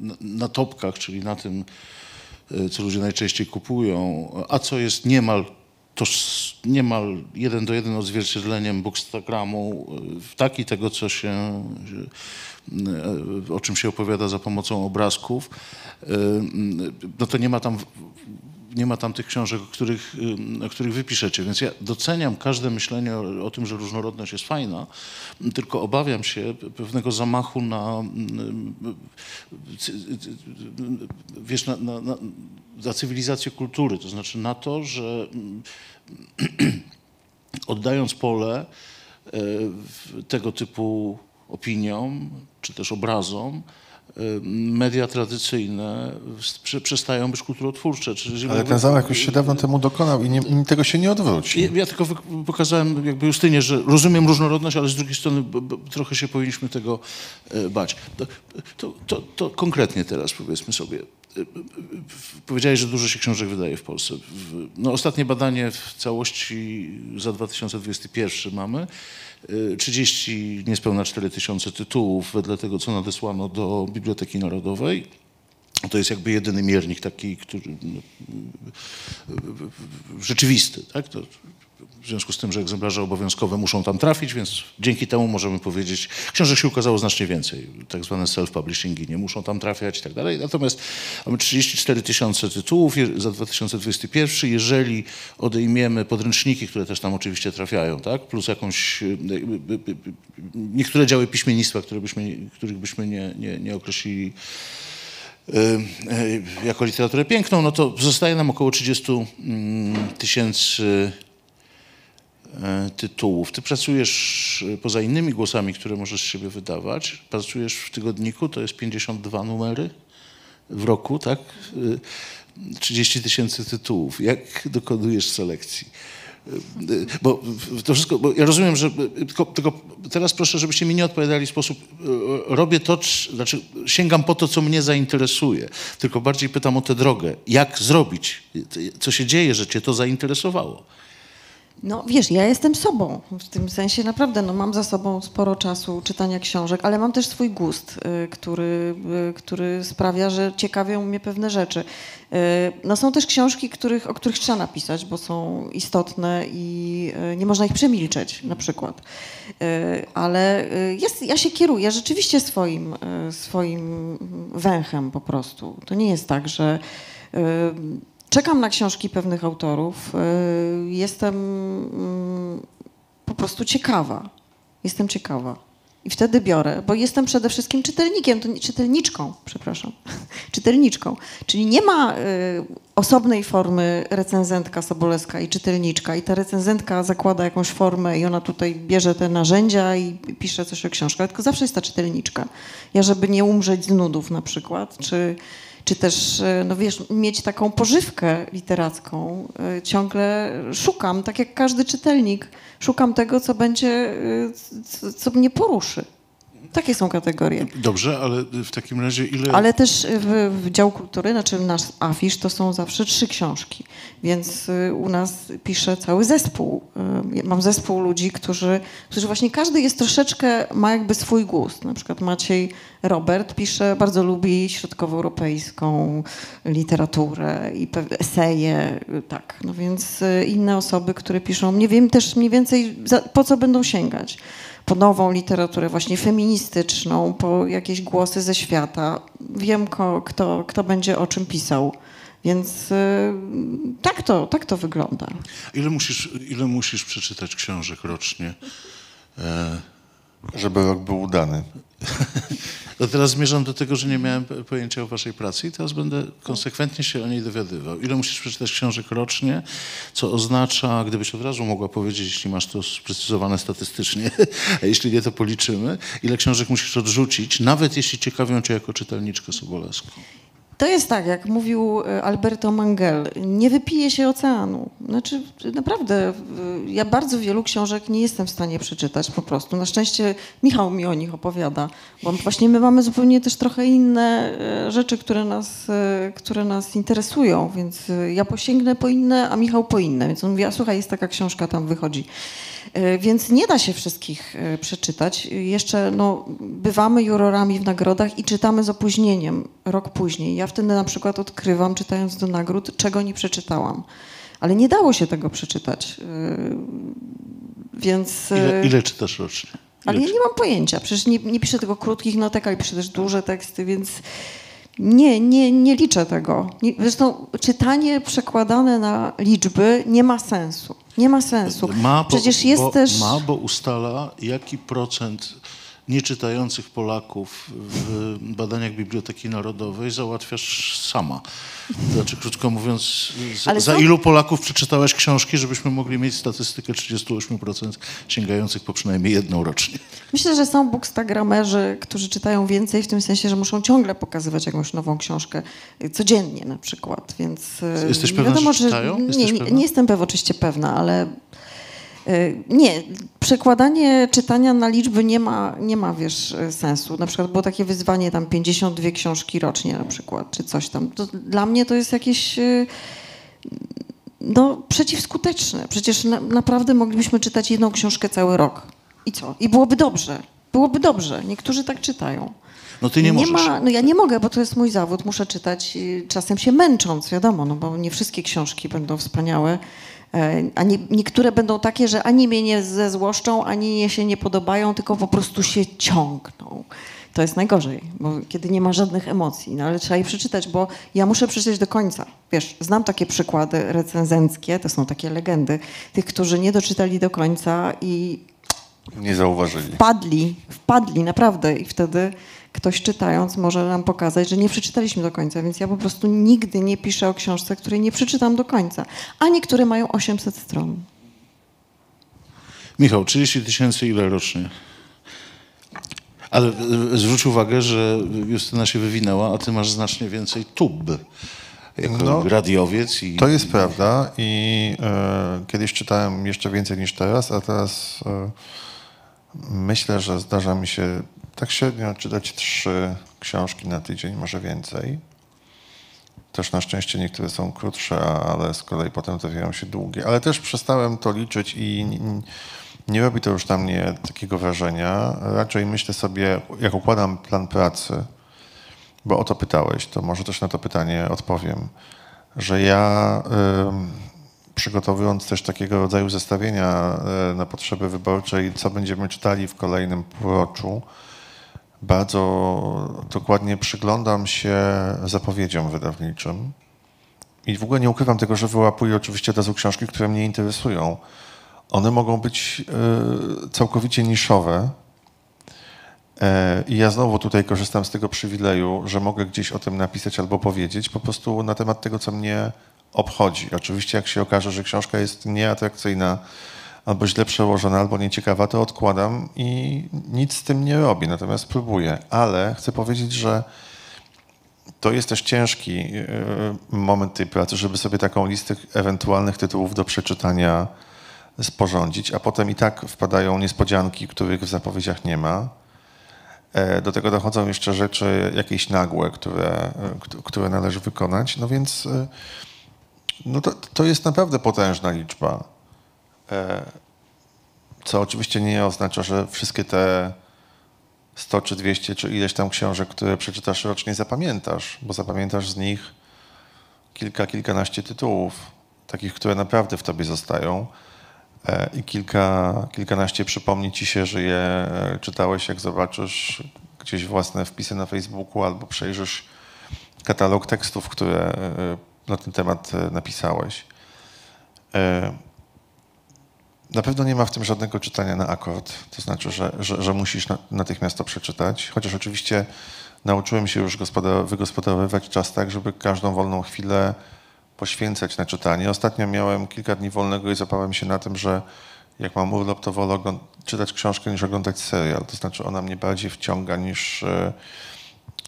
na, na topkach, czyli na tym, co ludzie najczęściej kupują, a co jest niemal toż niemal jeden do jeden odzwierciedleniem bookstagramu, y, tak i tego, co się, y, o czym się opowiada za pomocą obrazków, y, no to nie ma tam nie ma tam tych książek, o których, o których wy piszecie. Więc ja doceniam każde myślenie o, o tym, że różnorodność jest fajna, tylko obawiam się pewnego zamachu na, wiesz, na, na, na, na cywilizację kultury, to znaczy na to, że oddając pole e, tego typu opiniom, czy też obrazom, media tradycyjne prze- przestają być kulturotwórcze. Czyli Ale ten zamach już się dawno temu dokonał i, nie, i tego się nie odwróci. ja, ja tylko pokazałem jakby Justynie, że rozumiem różnorodność, ale z drugiej strony trochę się powinniśmy tego e, bać. To, to, to, konkretnie teraz powiedzmy sobie. E, Powiedziałeś, że dużo się książek wydaje w Polsce. No, ostatnie badanie w całości za 2021 mamy. E, 30, niespełna 4 tysiące tytułów wedle tego, co nadesłano do Biblioteki Narodowej. To jest jakby jedyny miernik taki, który no, rzeczywisty. Tak? To, w związku z tym, że egzemplarze obowiązkowe muszą tam trafić, więc dzięki temu możemy powiedzieć, książek się ukazało znacznie więcej, tak zwane self-publishingi nie muszą tam trafiać i tak dalej. Natomiast mamy 34 tysiące tytułów za 2021. Jeżeli odejmiemy podręczniki, które też tam oczywiście trafiają, tak? plus jakąś, y, y, y, niektóre działy piśmiennictwa, które byśmy, których byśmy nie, nie, nie określili jako literaturę piękną, no to zostaje nam około 30 mm, tysięcy tytułów. Ty pracujesz e, poza innymi głosami, które możesz z siebie wydawać, pracujesz w tygodniku, to jest 52 numery w roku, tak? E, 30 tysięcy tytułów. Jak dokonujesz selekcji? E, e, Bo to wszystko, bo ja rozumiem, że e, tylko, tylko teraz proszę, żebyście mi nie odpowiadali w sposób, e, robię to, czy- znaczy sięgam po to, co mnie zainteresuje, tylko bardziej pytam o tę drogę. Jak zrobić? Co się dzieje, że cię to zainteresowało? No wiesz, ja jestem sobą. W tym sensie naprawdę no, mam za sobą sporo czasu czytania książek, ale mam też swój gust, y, który, y, który sprawia, że ciekawią mnie pewne rzeczy. Y, No są też książki, których, o których trzeba napisać, bo są istotne i nie można ich przemilczeć na przykład. Ale jest, ja się kieruję rzeczywiście swoim, swoim węchem po prostu. To nie jest tak, że Czekam na książki pewnych autorów. y, Jestem mm, po prostu ciekawa. Jestem ciekawa. I wtedy biorę, bo jestem przede wszystkim czytelnikiem, czytelniczką, przepraszam, czytelniczką. Czyli nie ma y, osobnej formy recenzentka Sobolewska i czytelniczka i ta recenzentka zakłada jakąś formę i ona tutaj bierze te narzędzia i pisze coś o książkach, tylko zawsze jest ta czytelniczka. Ja, żeby nie umrzeć z nudów na przykład, czy czy też, e, no wiesz, mieć taką pożywkę literacką. e, Ciągle szukam, tak jak każdy czytelnik, szukam tego, co będzie, e, co, co mnie poruszy. Takie są kategorie. Dobrze, ale w takim razie ile... Ale też w, w dział kultury, znaczy nasz afisz, to są zawsze trzy książki, więc y, u nas pisze cały zespół. Y, Mam zespół ludzi, którzy, którzy właśnie każdy jest troszeczkę, ma jakby swój gust. Na przykład Maciej Robert pisze, bardzo lubi środkowoeuropejską literaturę i eseje, y, tak. No więc inne osoby, które piszą, nie wiem też mniej więcej po co będą sięgać po nową literaturę właśnie feministyczną, po jakieś głosy ze świata. Wiem, ko, kto, kto będzie o czym pisał. Więc y, tak, to, tak to wygląda. Ile musisz, ile musisz przeczytać książek rocznie? E, Żeby rok był udany. no teraz zmierzam do tego, że nie miałem pojęcia o waszej pracy i teraz będę konsekwentnie się o niej dowiadywał. Ile musisz przeczytać książek rocznie, co oznacza, gdybyś od razu mogła powiedzieć, jeśli masz to sprecyzowane statystycznie, a jeśli nie, to policzymy, ile książek musisz odrzucić, nawet jeśli ciekawią cię jako czytelniczkę Sobolewską. To jest tak, jak mówił y, Alberto Mangel, nie wypije się oceanu. Znaczy, naprawdę, y, ja bardzo wielu książek nie jestem w stanie przeczytać po prostu. Na szczęście Michał mi o nich opowiada, bo właśnie my mamy zupełnie też trochę inne y, rzeczy, które nas, które nas interesują, więc ja posięgnę po inne, a Michał po inne. Więc on mówi, a słuchaj, jest taka książka, tam wychodzi. Y, Więc nie da się wszystkich y, przeczytać. Jeszcze no, bywamy jurorami w nagrodach i czytamy z opóźnieniem, rok później. Ja wtedy na przykład odkrywam, czytając do nagród, czego nie przeczytałam. Ale nie dało się tego przeczytać. Y, Więc... Ile, ile czytasz rocznie? Ile ale ja nie mam pojęcia. Przecież nie, nie piszę tylko krótkich notek, ale piszę też duże teksty, więc nie, nie, nie liczę tego. Zresztą czytanie przekładane na liczby nie ma sensu. Nie ma sensu. Ma, bo, Przecież jest bo, też... Ma, bo ustala, jaki procent nieczytających Polaków w badaniach Biblioteki Narodowej załatwiasz sama. Znaczy, krótko mówiąc, za, za ilu Polaków przeczytałaś książki, żebyśmy mogli mieć statystykę 38% sięgających po przynajmniej jedną rocznie? Myślę, że są bookstagramerzy, którzy czytają więcej w tym sensie, że muszą ciągle pokazywać jakąś nową książkę y, codziennie na przykład, więc y, Jesteś nie pewna, wiadomo, że czytają? Nie, Jesteś nie, pewna? nie jestem pew, oczywiście pewna, ale y, nie, przekładanie czytania na liczby nie ma, nie ma, wiesz, y, sensu. Na przykład było takie wyzwanie tam 52 książki rocznie na przykład, czy coś tam. To dla mnie to jest jakieś y, no, przeciwskuteczne. Przecież na, naprawdę moglibyśmy czytać jedną książkę cały rok. I co? I byłoby dobrze. Byłoby dobrze. Niektórzy tak czytają. No ty nie możesz. Ma, no ja nie mogę, bo to jest mój zawód, muszę czytać, czasem się męcząc, wiadomo, no bo nie wszystkie książki będą wspaniałe, e, a nie, niektóre będą takie, że ani mnie nie zezłoszczą, ani mnie się nie podobają, tylko po prostu się ciągną. To jest najgorzej, bo kiedy nie ma żadnych emocji, no ale trzeba je przeczytać, bo ja muszę przeczytać do końca. Wiesz, znam takie przykłady recenzenckie, to są takie legendy, tych, którzy nie doczytali do końca i Nie zauważyli. wpadli, wpadli naprawdę i wtedy ktoś czytając może nam pokazać, że nie przeczytaliśmy do końca, więc ja po prostu nigdy nie piszę o książce, której nie przeczytam do końca, a niektóre mają 800 stron. Michał, 30 tysięcy ile rocznie? Ale e, zwróć uwagę, że Justyna się wywinęła, a ty masz znacznie więcej tub. Jako No, radiowiec i... To jest prawda i e, kiedyś czytałem jeszcze więcej niż teraz, a teraz e, myślę, że zdarza mi się tak średnio czytać trzy książki na tydzień, może więcej. Też na szczęście niektóre są krótsze, ale z kolei potem trafiają się długie. Ale też przestałem to liczyć i nie robi to już na mnie takiego wrażenia. Raczej myślę sobie, jak układam plan pracy, bo o to pytałeś, to może też na to pytanie odpowiem, że ja ym, przygotowując też takiego rodzaju zestawienia y, na potrzeby wyborczej, co będziemy czytali w kolejnym półroczu, bardzo dokładnie przyglądam się zapowiedziom wydawniczym i w ogóle nie ukrywam tego, że wyłapuję oczywiście od razu książki, które mnie interesują. One mogą być y, całkowicie niszowe, E, I ja znowu tutaj korzystam z tego przywileju, że mogę gdzieś o tym napisać albo powiedzieć, po prostu na temat tego, co mnie obchodzi. Oczywiście, jak się okaże, że książka jest nieatrakcyjna, albo źle przełożona, albo nieciekawa, to odkładam i nic z tym nie robię, natomiast próbuję. Ale chcę powiedzieć, że to jest też ciężki e, moment tej pracy, żeby sobie taką listę ewentualnych tytułów do przeczytania sporządzić, a potem i tak wpadają niespodzianki, których w zapowiedziach nie ma. E, Do tego dochodzą jeszcze rzeczy jakieś nagłe, które, e, kt- które należy wykonać. No więc no to, to jest naprawdę potężna liczba. E, Co oczywiście nie oznacza, że wszystkie te 100 czy 200 czy ileś tam książek, które przeczytasz rocznie, zapamiętasz, bo zapamiętasz z nich kilka, kilkanaście tytułów, takich, które naprawdę w tobie zostają. E, I kilka, kilkanaście przypomni ci się, że je e, czytałeś, jak zobaczysz gdzieś własne wpisy na Facebooku albo przejrzysz katalog tekstów, które na ten temat napisałeś. Na pewno nie ma w tym żadnego czytania na akord, to znaczy, że, że, że musisz na, natychmiast to przeczytać, chociaż oczywiście nauczyłem się już gospoda- wygospodarowywać czas tak, żeby każdą wolną chwilę poświęcać na czytanie. Ostatnio miałem kilka dni wolnego i zapałem się na tym, że jak mam urlop, to wolę czytać książkę niż oglądać serial. To znaczy ona mnie bardziej wciąga niż e,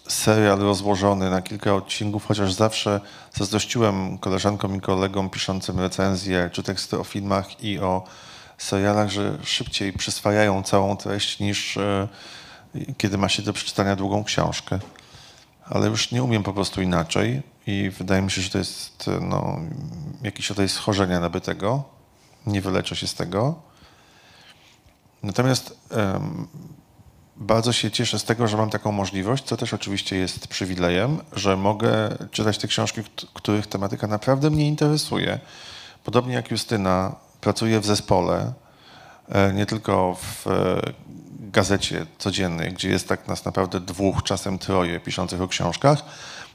serial rozłożony na kilka odcinków, chociaż zawsze zazdrościłem koleżankom i kolegom piszącym recenzje czy teksty o filmach i o serialach, że szybciej przyswajają całą treść niż e, kiedy ma się do przeczytania długą książkę. Ale już nie umiem po prostu inaczej i wydaje mi się, że to jest e, no, jakiś rodzaj schorzenia nabytego. Nie wyleczę się z tego. Natomiast em, bardzo się cieszę z tego, że mam taką możliwość, co też oczywiście jest przywilejem, że mogę czytać te książki, kt- których tematyka naprawdę mnie interesuje. Podobnie jak Justyna, pracuję w zespole, e, nie tylko w e, gazecie codziennej, gdzie jest tak nas naprawdę dwóch, czasem troje piszących o książkach,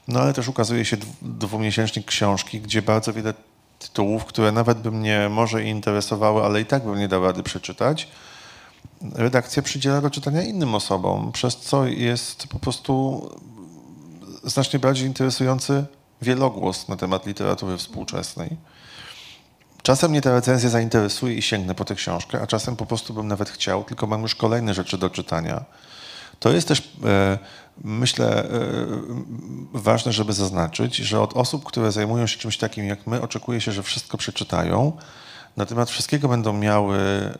no ale też ukazuje się dw- dwumiesięcznik książki, gdzie bardzo wiele tytułów, które nawet by mnie może interesowały, ale i tak bym nie dał rady przeczytać, redakcja przydziela do czytania innym osobom, przez co jest po prostu znacznie bardziej interesujący wielogłos na temat literatury współczesnej. Czasem mnie ta recenzja zainteresuje i sięgnę po tę książkę, a czasem po prostu bym nawet chciał, tylko mam już kolejne rzeczy do czytania. To jest też, e, myślę, e, ważne, żeby zaznaczyć, że od osób, które zajmują się czymś takim jak my, oczekuje się, że wszystko przeczytają, na temat wszystkiego będą miały e,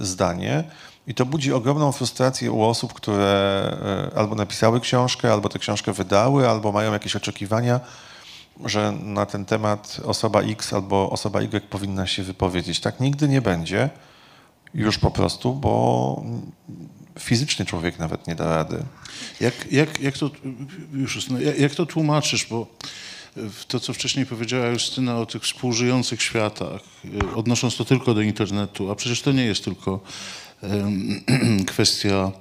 zdanie i to budzi ogromną frustrację u osób, które albo napisały książkę, albo tę książkę wydały, albo mają jakieś oczekiwania, że na ten temat osoba X albo osoba Y powinna się wypowiedzieć. Tak nigdy nie będzie, już po prostu, bo fizycznie człowiek nawet nie da rady. Jak, jak, jak, to, już, Justyna, jak, jak to tłumaczysz, bo to, co wcześniej powiedziała Justyna o tych współżyjących światach, y, odnosząc to tylko do internetu, a przecież to nie jest tylko em, kwestia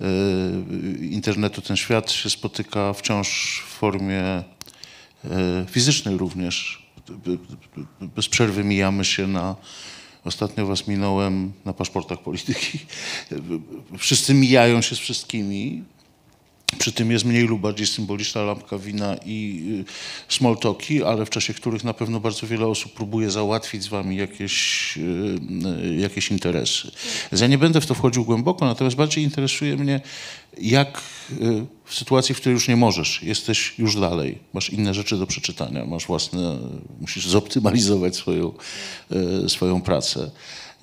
y, internetu. Ten świat się spotyka wciąż w formie e, fizycznej również. Be- be- Bez przerwy mijamy się na. Ostatnio was minąłem na paszportach polityki. Wszyscy mijają się z wszystkimi. Przy tym jest mniej lub bardziej symboliczna lampka wina i small talki, ale w czasie których na pewno bardzo wiele osób próbuje załatwić z wami jakieś, jakieś interesy. Ja nie będę w to wchodził głęboko, natomiast bardziej interesuje mnie, jak w sytuacji, w której już nie możesz, jesteś już dalej, masz inne rzeczy do przeczytania, masz własne, musisz zoptymalizować swoją, y, swoją pracę.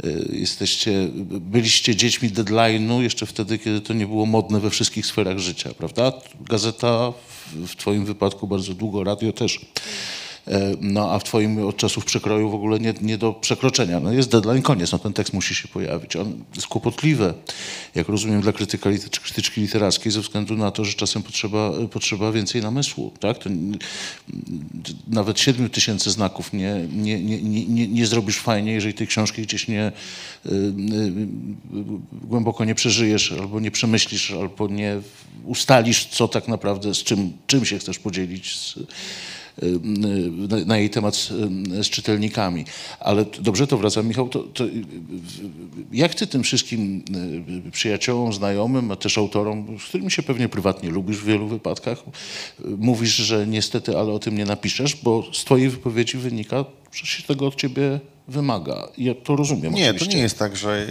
Y, Jesteście, byliście dziećmi deadline'u jeszcze wtedy, kiedy to nie było modne we wszystkich sferach życia, prawda? Gazeta, w, w twoim wypadku bardzo długo, radio też. E, No a w twoim od czasów przekroju w ogóle nie, nie do przekroczenia. No jest deadline, koniec, no ten tekst musi się pojawić. On jest kłopotliwe, jak rozumiem, dla krytyka, krytyczki literackiej ze względu na to, że czasem potrzeba, potrzeba więcej namysłu. Tak? To, nawet 7 tysięcy znaków nie, nie, nie, nie, nie, zrobisz fajnie, jeżeli tej książki gdzieś nie y, y, głęboko nie przeżyjesz, albo nie przemyślisz, albo nie ustalisz, co tak naprawdę, z czym, czym się chcesz podzielić z, na, jej temat z, z czytelnikami. Ale dobrze, to wracam, Michał. To, to, jak ty tym wszystkim y, przyjaciołom, znajomym, a też autorom, z którymi się pewnie prywatnie lubisz w wielu wypadkach, mówisz, że niestety, ale o tym nie napiszesz, bo z twojej wypowiedzi wynika, że się tego od ciebie wymaga. Ja to rozumiem Nie, to oczywiście. nie jest tak, że,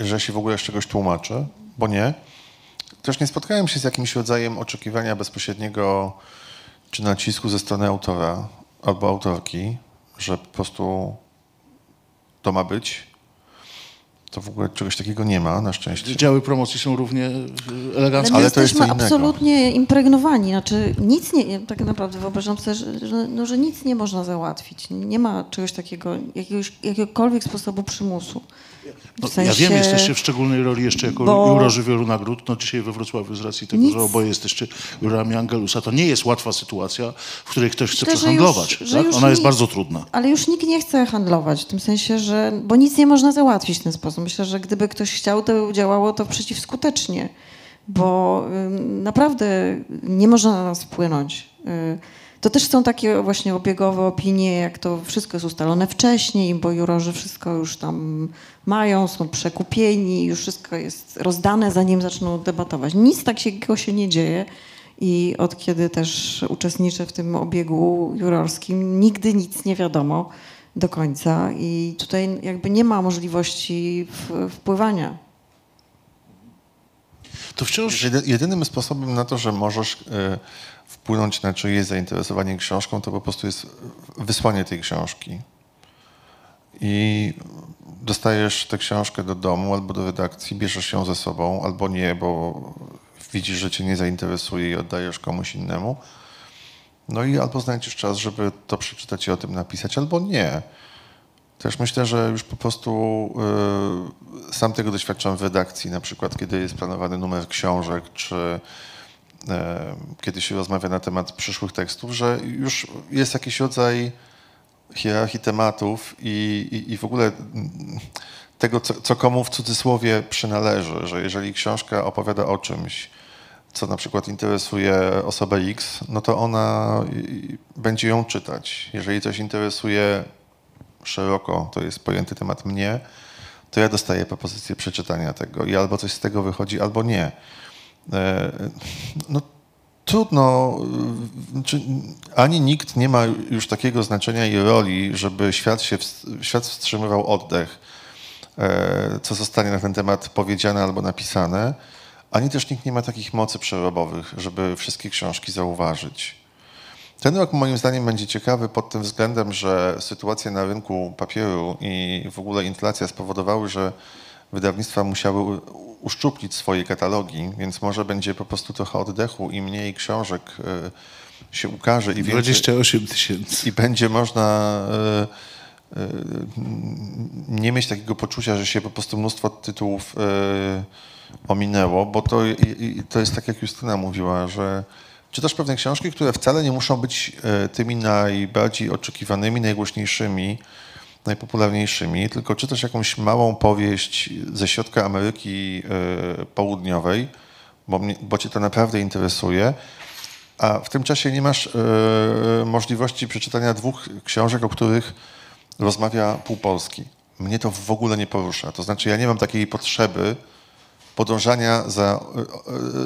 że się w ogóle z czegoś tłumaczę, bo nie. Też nie spotkałem się z jakimś rodzajem oczekiwania bezpośredniego czy nacisku ze strony autora albo autorki, że po prostu to ma być. To w ogóle czegoś takiego nie ma, na szczęście. Działy promocji są równie Ale eleganckie. my Ale to jest jesteśmy co innego. absolutnie impregnowani. Znaczy nic nie, tak naprawdę wyobrażam sobie, że, że, no, że nic nie można załatwić. Nie ma czegoś takiego, jakiegoś, jakiegokolwiek sposobu przymusu. W No, sensie, Ja wiem, jesteście w szczególnej roli jeszcze jako bo- jurorzy wielu nagród. No dzisiaj we Wrocławiu z racji tego, Nic. że oboje jesteście jurami Angelusa. To nie jest łatwa sytuacja, w której ktoś chce Myślę, przehandlować. już- tak? Ona jest nie- bardzo trudna. Ale już nikt nie chce handlować, w tym sensie, że. Bo nic nie można załatwić w ten sposób. Myślę, że gdyby ktoś chciał, to działało to przeciwskutecznie, bo ym, naprawdę nie można na nas wpłynąć. Y, To też są takie właśnie obiegowe opinie, jak to wszystko jest ustalone wcześniej, bo jurorzy wszystko już tam mają, są przekupieni, już wszystko jest rozdane, zanim zaczną debatować. Nic takiego się nie dzieje. I od kiedy też uczestniczę w tym obiegu jurorskim, nigdy nic nie wiadomo do końca i tutaj jakby nie ma możliwości wpływania. To wciąż... Jedy- Jedynym sposobem na to, że możesz e, wpłynąć na czyjeś zainteresowanie książką, to po prostu jest wysłanie tej książki. I dostajesz tę książkę do domu albo do redakcji, bierzesz ją ze sobą, albo nie, bo widzisz, że cię nie zainteresuje i oddajesz komuś innemu. No i albo znajdziesz czas, żeby to przeczytać i o tym napisać, albo nie. Też myślę, że już po prostu y, sam tego doświadczam w redakcji, na przykład kiedy jest planowany numer książek, czy kiedy się rozmawia na temat przyszłych tekstów, że już jest jakiś rodzaj hierarchii tematów i, i, i w ogóle tego, co, co komu w cudzysłowie przynależy, że jeżeli książka opowiada o czymś, co na przykład interesuje osobę X, no to ona będzie ją czytać. Jeżeli coś interesuje szeroko, to jest pojęty temat mnie, to ja dostaję propozycję przeczytania tego i albo coś z tego wychodzi, albo nie. E, No trudno, y, ani nikt nie ma już takiego znaczenia i roli, żeby świat, się, świat wstrzymywał oddech, e, co zostanie na ten temat powiedziane albo napisane, ani też nikt nie ma takich mocy przerobowych, żeby wszystkie książki zauważyć. Ten rok moim zdaniem będzie ciekawy pod tym względem, że sytuacja na rynku papieru i w ogóle inflacja spowodowały, że wydawnictwa musiały uszczuplić swoje katalogi, więc może będzie po prostu trochę oddechu i mniej książek y, się ukaże i więcej, 28 tysięcy. i będzie można y, y, nie mieć takiego poczucia, że się po prostu mnóstwo tytułów ominęło, bo to, to jest tak, jak Justyna mówiła, że czytasz pewne książki, które wcale nie muszą być tymi najbardziej oczekiwanymi, najgłośniejszymi, najpopularniejszymi, tylko czytasz jakąś małą powieść ze środka Ameryki e, Południowej, bo, mnie, bo cię to naprawdę interesuje, a w tym czasie nie masz e, możliwości przeczytania dwóch książek, o których rozmawia pół Polski. Mnie to w ogóle nie porusza. To znaczy, ja nie mam takiej potrzeby podążania za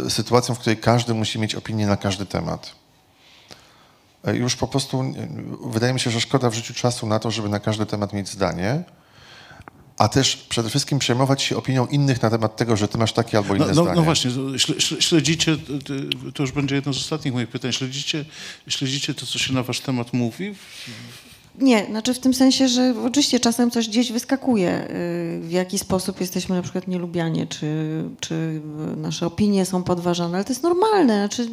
e, sytuacją, w której każdy musi mieć opinię na każdy temat. E, Już po prostu wydaje mi się, że szkoda w życiu czasu na to, żeby na każdy temat mieć zdanie, a też przede wszystkim przejmować się opinią innych na temat tego, że ty masz takie albo inne No, no, zdanie. no właśnie, śledzicie, to- już będzie jedno z ostatnich moich pytań, śledzicie, śledzicie to, co się na wasz temat mówi? Nie, znaczy w tym sensie, że oczywiście czasem coś gdzieś wyskakuje, y, w jaki sposób jesteśmy na przykład nielubiani, czy, czy nasze opinie są podważane, ale to jest normalne, znaczy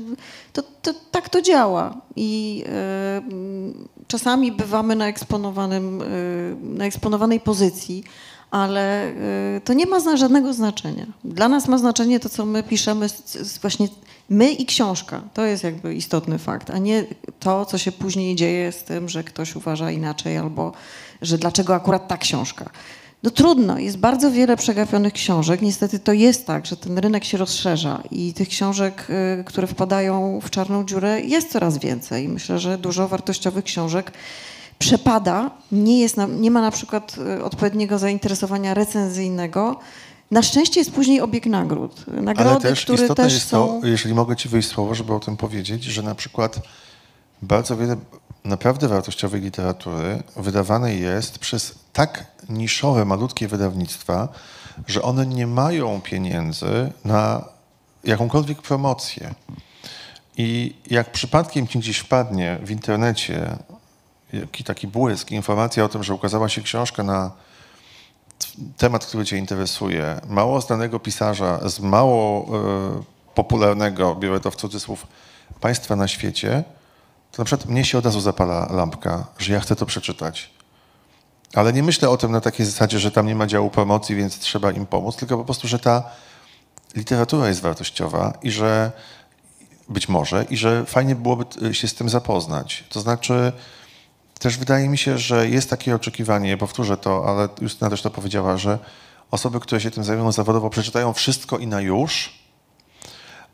to, to, tak to działa. I y, czasami bywamy na, eksponowanym, y, na eksponowanej pozycji, ale y, to nie ma żadnego znaczenia. Dla nas ma znaczenie to, co my piszemy, właśnie my i książka. To jest jakby istotny fakt, a nie to, co się później dzieje z tym, że ktoś uważa inaczej albo że dlaczego akurat ta książka. No trudno, jest bardzo wiele przegapionych książek. Niestety to jest tak, że ten rynek się rozszerza i tych książek, y, które wpadają w czarną dziurę jest coraz więcej. Myślę, że dużo wartościowych książek przepada, nie, jest na, nie ma na przykład y, odpowiedniego zainteresowania recenzyjnego. Na szczęście jest później obieg nagród. Nagrody, Ale też które istotne też jest są... to, jeżeli mogę ci wyjść słowo, żeby o tym powiedzieć, że na przykład bardzo wiele naprawdę wartościowej literatury wydawanej jest przez tak niszowe, malutkie wydawnictwa, że one nie mają pieniędzy na jakąkolwiek promocję. I jak przypadkiem ci gdzieś wpadnie w internecie jaki taki błysk, informacja o tym, że ukazała się książka na temat, który Cię interesuje, mało znanego pisarza z mało e, popularnego, biorę to w cudzysłów, państwa na świecie, to na przykład mnie się od razu zapala lampka, że ja chcę to przeczytać. Ale nie myślę o tym na takiej zasadzie, że tam nie ma działu promocji, więc trzeba im pomóc, tylko po prostu, że ta literatura jest wartościowa i że być może, i że fajnie byłoby t- się z tym zapoznać. To znaczy, też wydaje mi się, że jest takie oczekiwanie, powtórzę to, ale Justyna też to powiedziała, że osoby, które się tym zajmują zawodowo, przeczytają wszystko i na już,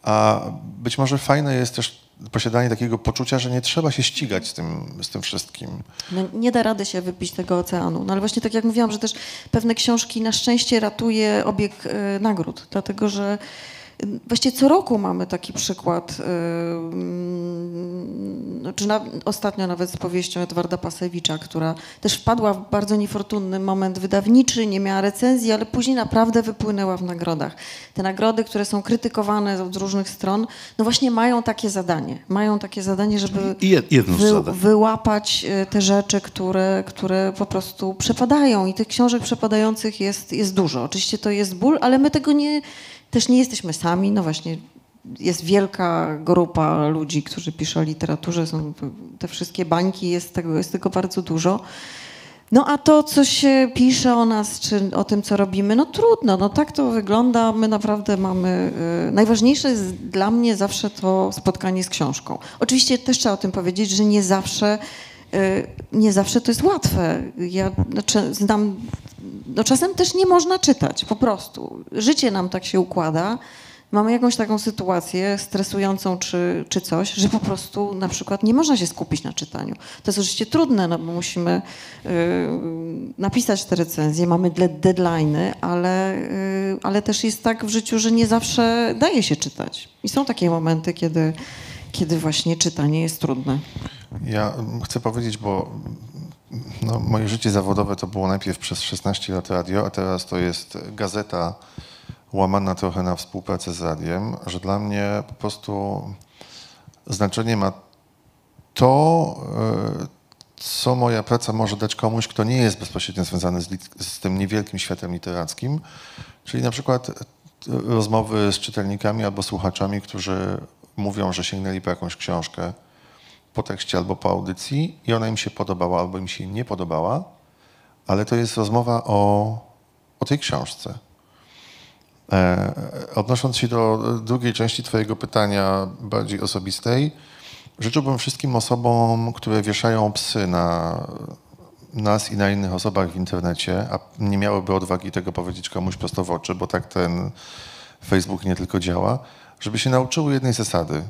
a być może fajne jest też posiadanie takiego poczucia, że nie trzeba się ścigać z tym, z tym wszystkim. No, nie da rady się wypić tego oceanu. No ale właśnie tak jak mówiłam, że też pewne książki na szczęście ratuje obieg e, nagród, dlatego że właściwie co roku mamy taki przykład, mm, znaczy na, ostatnio nawet z powieścią Edwarda Pasewicza, która też wpadła w bardzo niefortunny moment wydawniczy, nie miała recenzji, ale później naprawdę wypłynęła w nagrodach. Te nagrody, które są krytykowane z różnych stron, no właśnie mają takie zadanie. Mają takie zadanie, żeby wy, wyłapać e, te rzeczy, które, które po prostu przepadają i tych książek przepadających jest, jest dużo. Oczywiście to jest ból, ale my tego nie, też nie jesteśmy sami. No właśnie jest wielka grupa ludzi, którzy piszą o literaturze, są te wszystkie bańki, jest tego, jest tego bardzo dużo. No a to, co się pisze o nas, czy o tym, co robimy, no trudno, no tak to wygląda. My naprawdę mamy... y, najważniejsze jest dla mnie zawsze to spotkanie z książką. Oczywiście też trzeba o tym powiedzieć, że nie zawsze, y, nie zawsze to jest łatwe. Ja znaczy, znam... No czasem też nie można czytać, po prostu. Życie nam tak się układa, mamy jakąś taką sytuację stresującą czy, czy coś, że po prostu na przykład nie można się skupić na czytaniu. To jest oczywiście trudne, no bo musimy y, napisać te recenzje, mamy de- deadline'y, ale, y, ale też jest tak w życiu, że nie zawsze daje się czytać. I są takie momenty, kiedy, kiedy właśnie czytanie jest trudne. Ja chcę powiedzieć, bo no, moje życie zawodowe to było najpierw przez 16 lat radio, a teraz to jest gazeta łamana trochę na współpracę z radiem, że dla mnie po prostu znaczenie ma to, e, co moja praca może dać komuś, kto nie jest bezpośrednio związany z, z tym niewielkim światem literackim, czyli na przykład e, rozmowy z czytelnikami albo słuchaczami, którzy mówią, że sięgnęli po jakąś książkę po tekście albo po audycji i ona im się podobała albo im się nie podobała, ale to jest rozmowa o, o tej książce. E, Odnosząc się do drugiej części Twojego pytania, bardziej osobistej, życzyłbym wszystkim osobom, które wieszają psy na nas i na innych osobach w internecie, a nie miałyby odwagi tego powiedzieć komuś prosto w oczy, bo tak ten Facebook nie tylko działa, żeby się nauczyły jednej zasady,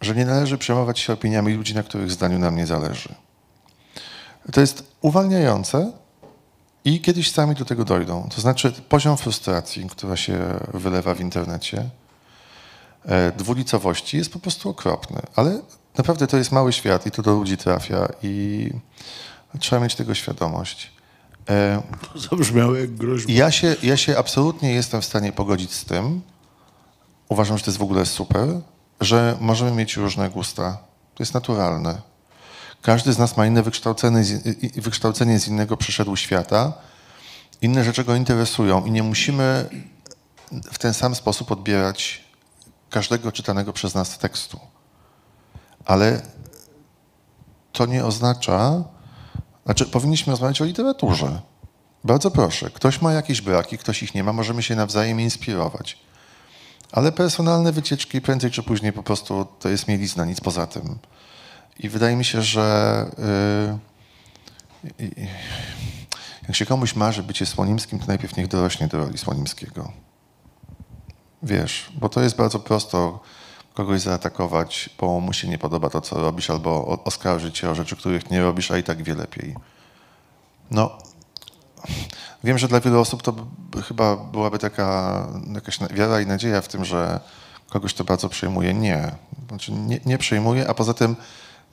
że nie należy przejmować się opiniami ludzi, na których zdaniu nam nie zależy. To jest uwalniające i kiedyś sami do tego dojdą. To znaczy poziom frustracji, która się wylewa w internecie, e, dwulicowości jest po prostu okropny. Ale naprawdę to jest mały świat i to do ludzi trafia i trzeba mieć tego świadomość. E, To zabrzmiało jak groźba. ja się, ja się absolutnie jestem w stanie pogodzić z tym. Uważam, że to jest w ogóle super, że możemy mieć różne gusta. To jest naturalne. Każdy z nas ma inne wykształcenie, wykształcenie z innego przyszedł świata. Inne rzeczy go interesują i nie musimy w ten sam sposób odbierać każdego czytanego przez nas tekstu. Ale to nie oznacza, znaczy powinniśmy rozmawiać o literaturze. Bardzo proszę. Ktoś ma jakieś braki, ktoś ich nie ma, możemy się nawzajem inspirować. Ale personalne wycieczki prędzej czy później po prostu to jest mielizna, nic poza tym. I wydaje mi się, że yy, yy, jak się komuś marzy bycie Słonimskim, to najpierw niech dorośnie do roli Słonimskiego. Wiesz, bo to jest bardzo prosto kogoś zaatakować, bo mu się nie podoba to, co robisz, albo oskarżyć cię o rzeczy, których nie robisz, a i tak wie lepiej. No, Wiem, że dla wielu osób to chyba byłaby taka jakaś wiara i nadzieja w tym, że kogoś to bardzo przejmuje. Nie. Znaczy nie, nie przejmuje, a poza tym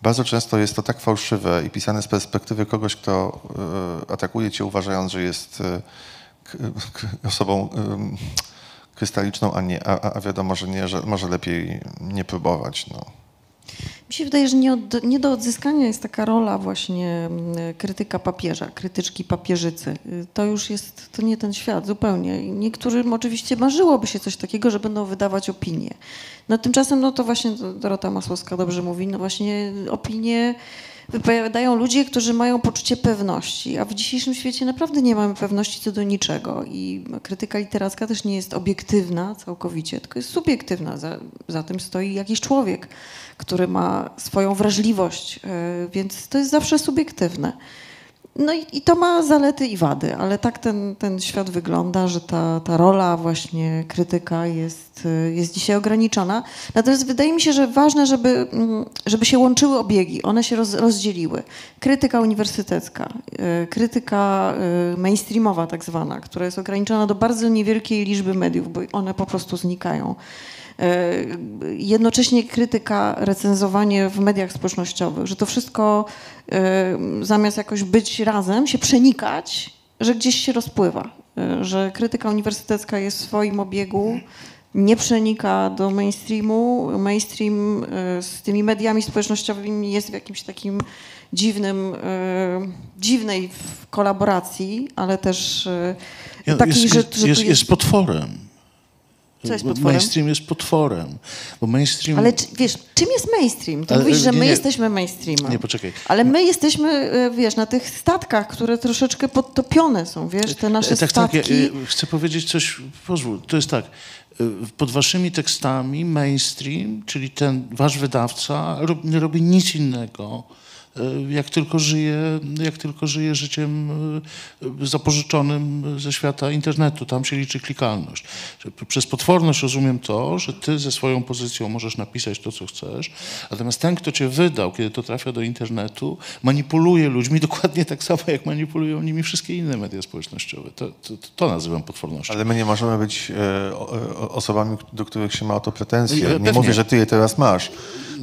bardzo często jest to tak fałszywe i pisane z perspektywy kogoś, kto e, atakuje cię uważając, że jest e, osobą krystaliczną, a, nie, a, a wiadomo, że nie, że może lepiej nie próbować. No. Mi się wydaje, że nie, od, nie do odzyskania jest taka rola właśnie mm, krytyka papieża, krytyczki papieżycy. To już jest, to nie ten świat zupełnie. Niektórym oczywiście marzyłoby się coś takiego, że będą wydawać opinie. No tymczasem, no to właśnie Dorota Masłowska dobrze mówi, no właśnie opinie wypowiadają ludzie, którzy mają poczucie pewności, a w dzisiejszym świecie naprawdę nie mamy pewności co do niczego i krytyka literacka też nie jest obiektywna całkowicie, tylko jest subiektywna. Za, za tym stoi jakiś człowiek, który ma swoją wrażliwość, yy, więc to jest zawsze subiektywne. No i, i to ma zalety i wady, ale tak ten, ten świat wygląda, że ta, ta rola właśnie krytyka jest, y, jest dzisiaj ograniczona. Natomiast wydaje mi się, że ważne, żeby, mm, żeby się łączyły obiegi, one się roz, rozdzieliły. Krytyka uniwersytecka, y, krytyka y, mainstreamowa tak zwana, która jest ograniczona do bardzo niewielkiej liczby mediów, bo one po prostu znikają. E, Jednocześnie krytyka, recenzowanie w mediach społecznościowych, że to wszystko e, zamiast jakoś być razem, się przenikać, że gdzieś się rozpływa. E, Że krytyka uniwersytecka jest w swoim obiegu, nie przenika do mainstreamu. Mainstream z tymi mediami społecznościowymi jest w jakimś takim dziwnym, dziwnej kolaboracji, ale też takiej, jest, że, jest, że tu jest, jest potworem. Co jest Bo potworem? Mainstream jest potworem. Bo mainstream... Ale czy, wiesz, czym jest mainstream? Ty Ale, mówisz, że nie, my nie. jesteśmy mainstreamem. Nie, poczekaj. Ale my jesteśmy, e, wiesz, na tych statkach, które troszeczkę podtopione są, wiesz, te nasze E, tak, statki. tak, ja, e, chcę powiedzieć coś, pozwól, to jest tak, pod waszymi tekstami mainstream, czyli ten wasz wydawca nie robi nic innego, jak tylko żyje, jak tylko żyje życiem e, zapożyczonym ze świata internetu, tam się liczy klikalność. Przez potworność rozumiem to, że ty ze swoją pozycją możesz napisać to, co chcesz, natomiast ten, kto cię wydał, kiedy to trafia do internetu, manipuluje ludźmi dokładnie tak samo, jak manipulują nimi wszystkie inne media społecznościowe. To, to, to nazywam potwornością. Ale my nie możemy być e, osobami, do których się ma o to pretensje. Nie pewnie. mówię, że ty je teraz masz.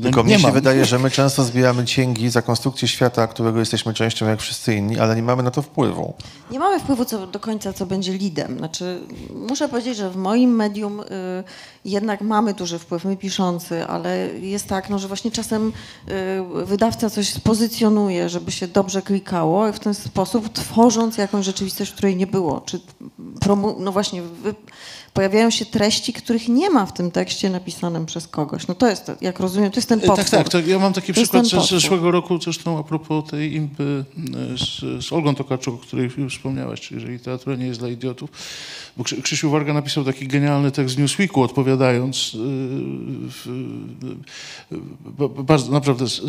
Tylko nie mnie się mam. wydaje, że my często zbieramy cięgi za konstrukcję świata, którego jesteśmy częścią jak wszyscy inni, ale nie mamy na to wpływu. Nie mamy wpływu co, do końca, co będzie lidem. Znaczy, muszę powiedzieć, że w moim medium y, jednak mamy duży wpływ, my piszący, ale jest tak, no, że właśnie czasem y, wydawca coś spozycjonuje, żeby się dobrze klikało i w ten sposób tworząc jakąś rzeczywistość, której nie było. Czy promu- no właśnie, wy- pojawiają się treści, których nie ma w tym tekście napisanym przez kogoś. No to jest, jak rozumiem, to jest ten E, potwór. Tak, tak, tak. Ja mam taki To przykład z zeszłego roku, zresztą a propos tej impy e, z, z Olgą Tokarczuk, o której już wspomniałaś, czyli że literatura nie jest dla idiotów. Bo Krzy- Krzysiu Warga napisał taki genialny tekst z Newsweeku, odpowiadając, e, ba- bardzo naprawdę z-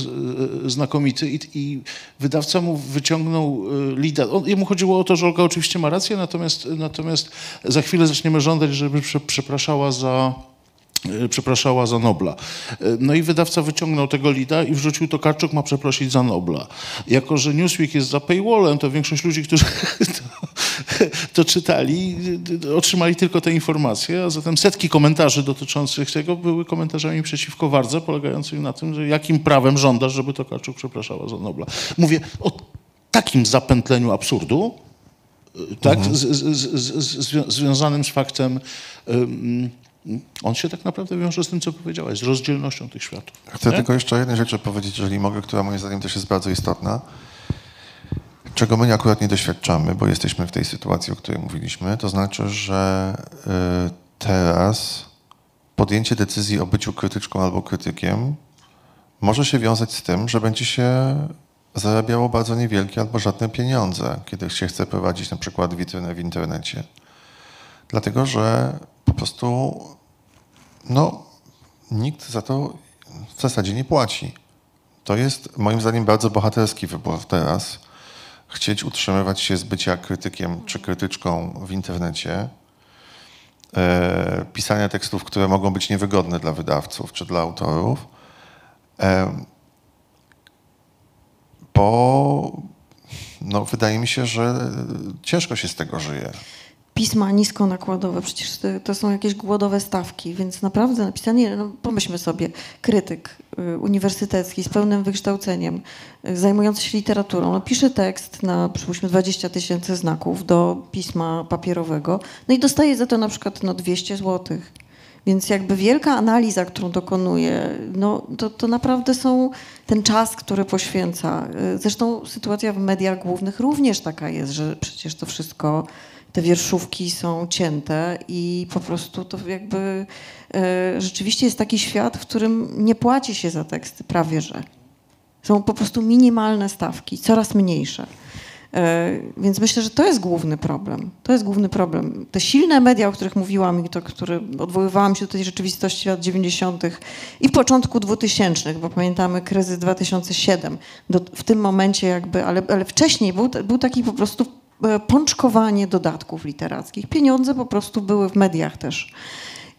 znakomity I, wydawca mu wyciągnął lida. Jemu chodziło o to, że Olga oczywiście ma rację, natomiast, natomiast za chwilę zaczniemy żądać, żeby prze, przepraszała za przepraszała za Nobla. No i wydawca wyciągnął tego lida i wrzucił to Karczuk ma przeprosić za Nobla. Jako, że Newsweek jest za paywallem, to większość ludzi, którzy to, czytali, e, otrzymali tylko te informacje, a zatem setki komentarzy dotyczących tego były komentarzami przeciwko Wardze, polegającymi na tym, że jakim prawem żądasz, żeby to Karczuk przepraszała za Nobla. Mówię o takim zapętleniu absurdu, tak, z, z, z, z, zwią- związanym z faktem, ym, on się tak naprawdę wiąże z tym, co powiedziałaś, z rozdzielnością tych światów. Chcę nie? tylko jeszcze jednej rzeczy powiedzieć, jeżeli mogę, która moim zdaniem też jest bardzo istotna. Czego my akurat nie doświadczamy, bo jesteśmy w tej sytuacji, o której mówiliśmy, to znaczy, że y, teraz podjęcie decyzji o byciu krytyczką albo krytykiem może się wiązać z tym, że będzie się zarabiało bardzo niewielkie albo żadne pieniądze, kiedy się chce prowadzić na przykład witrynę w internecie. Dlatego, że po prostu no, nikt za to w zasadzie nie płaci. To jest moim zdaniem bardzo bohaterski wybór teraz. Chcieć utrzymywać się z bycia krytykiem czy krytyczką w internecie, e, pisania tekstów, które mogą być niewygodne dla wydawców czy dla autorów, e, bo no, wydaje mi się, że ciężko się z tego żyje. Pisma niskonakładowe, przecież to, są jakieś głodowe stawki, więc naprawdę napisanie, no pomyślmy sobie, krytyk y, uniwersytecki z pełnym wykształceniem, y, zajmujący się literaturą, no pisze tekst na przypuśćmy 20 tysięcy znaków do pisma papierowego, no i dostaje za to na przykład no 200 złotych. Więc jakby wielka analiza, którą dokonuje, no to, to naprawdę są ten czas, który poświęca. Y, Zresztą sytuacja w mediach głównych również taka jest, że przecież to wszystko, te wierszówki są cięte i po prostu to jakby e, rzeczywiście jest taki świat, w którym nie płaci się za teksty, prawie że. Są po prostu minimalne stawki, coraz mniejsze. E, Więc myślę, że to jest główny problem. To jest główny problem. Te silne media, o których mówiłam i to, które odwoływałam się do tej rzeczywistości lat 90. i początku 2000, bo pamiętamy kryzys 2007. Do, w tym momencie jakby, ale, ale wcześniej był, był taki po prostu pączkowanie dodatków literackich. Pieniądze po prostu były w mediach też.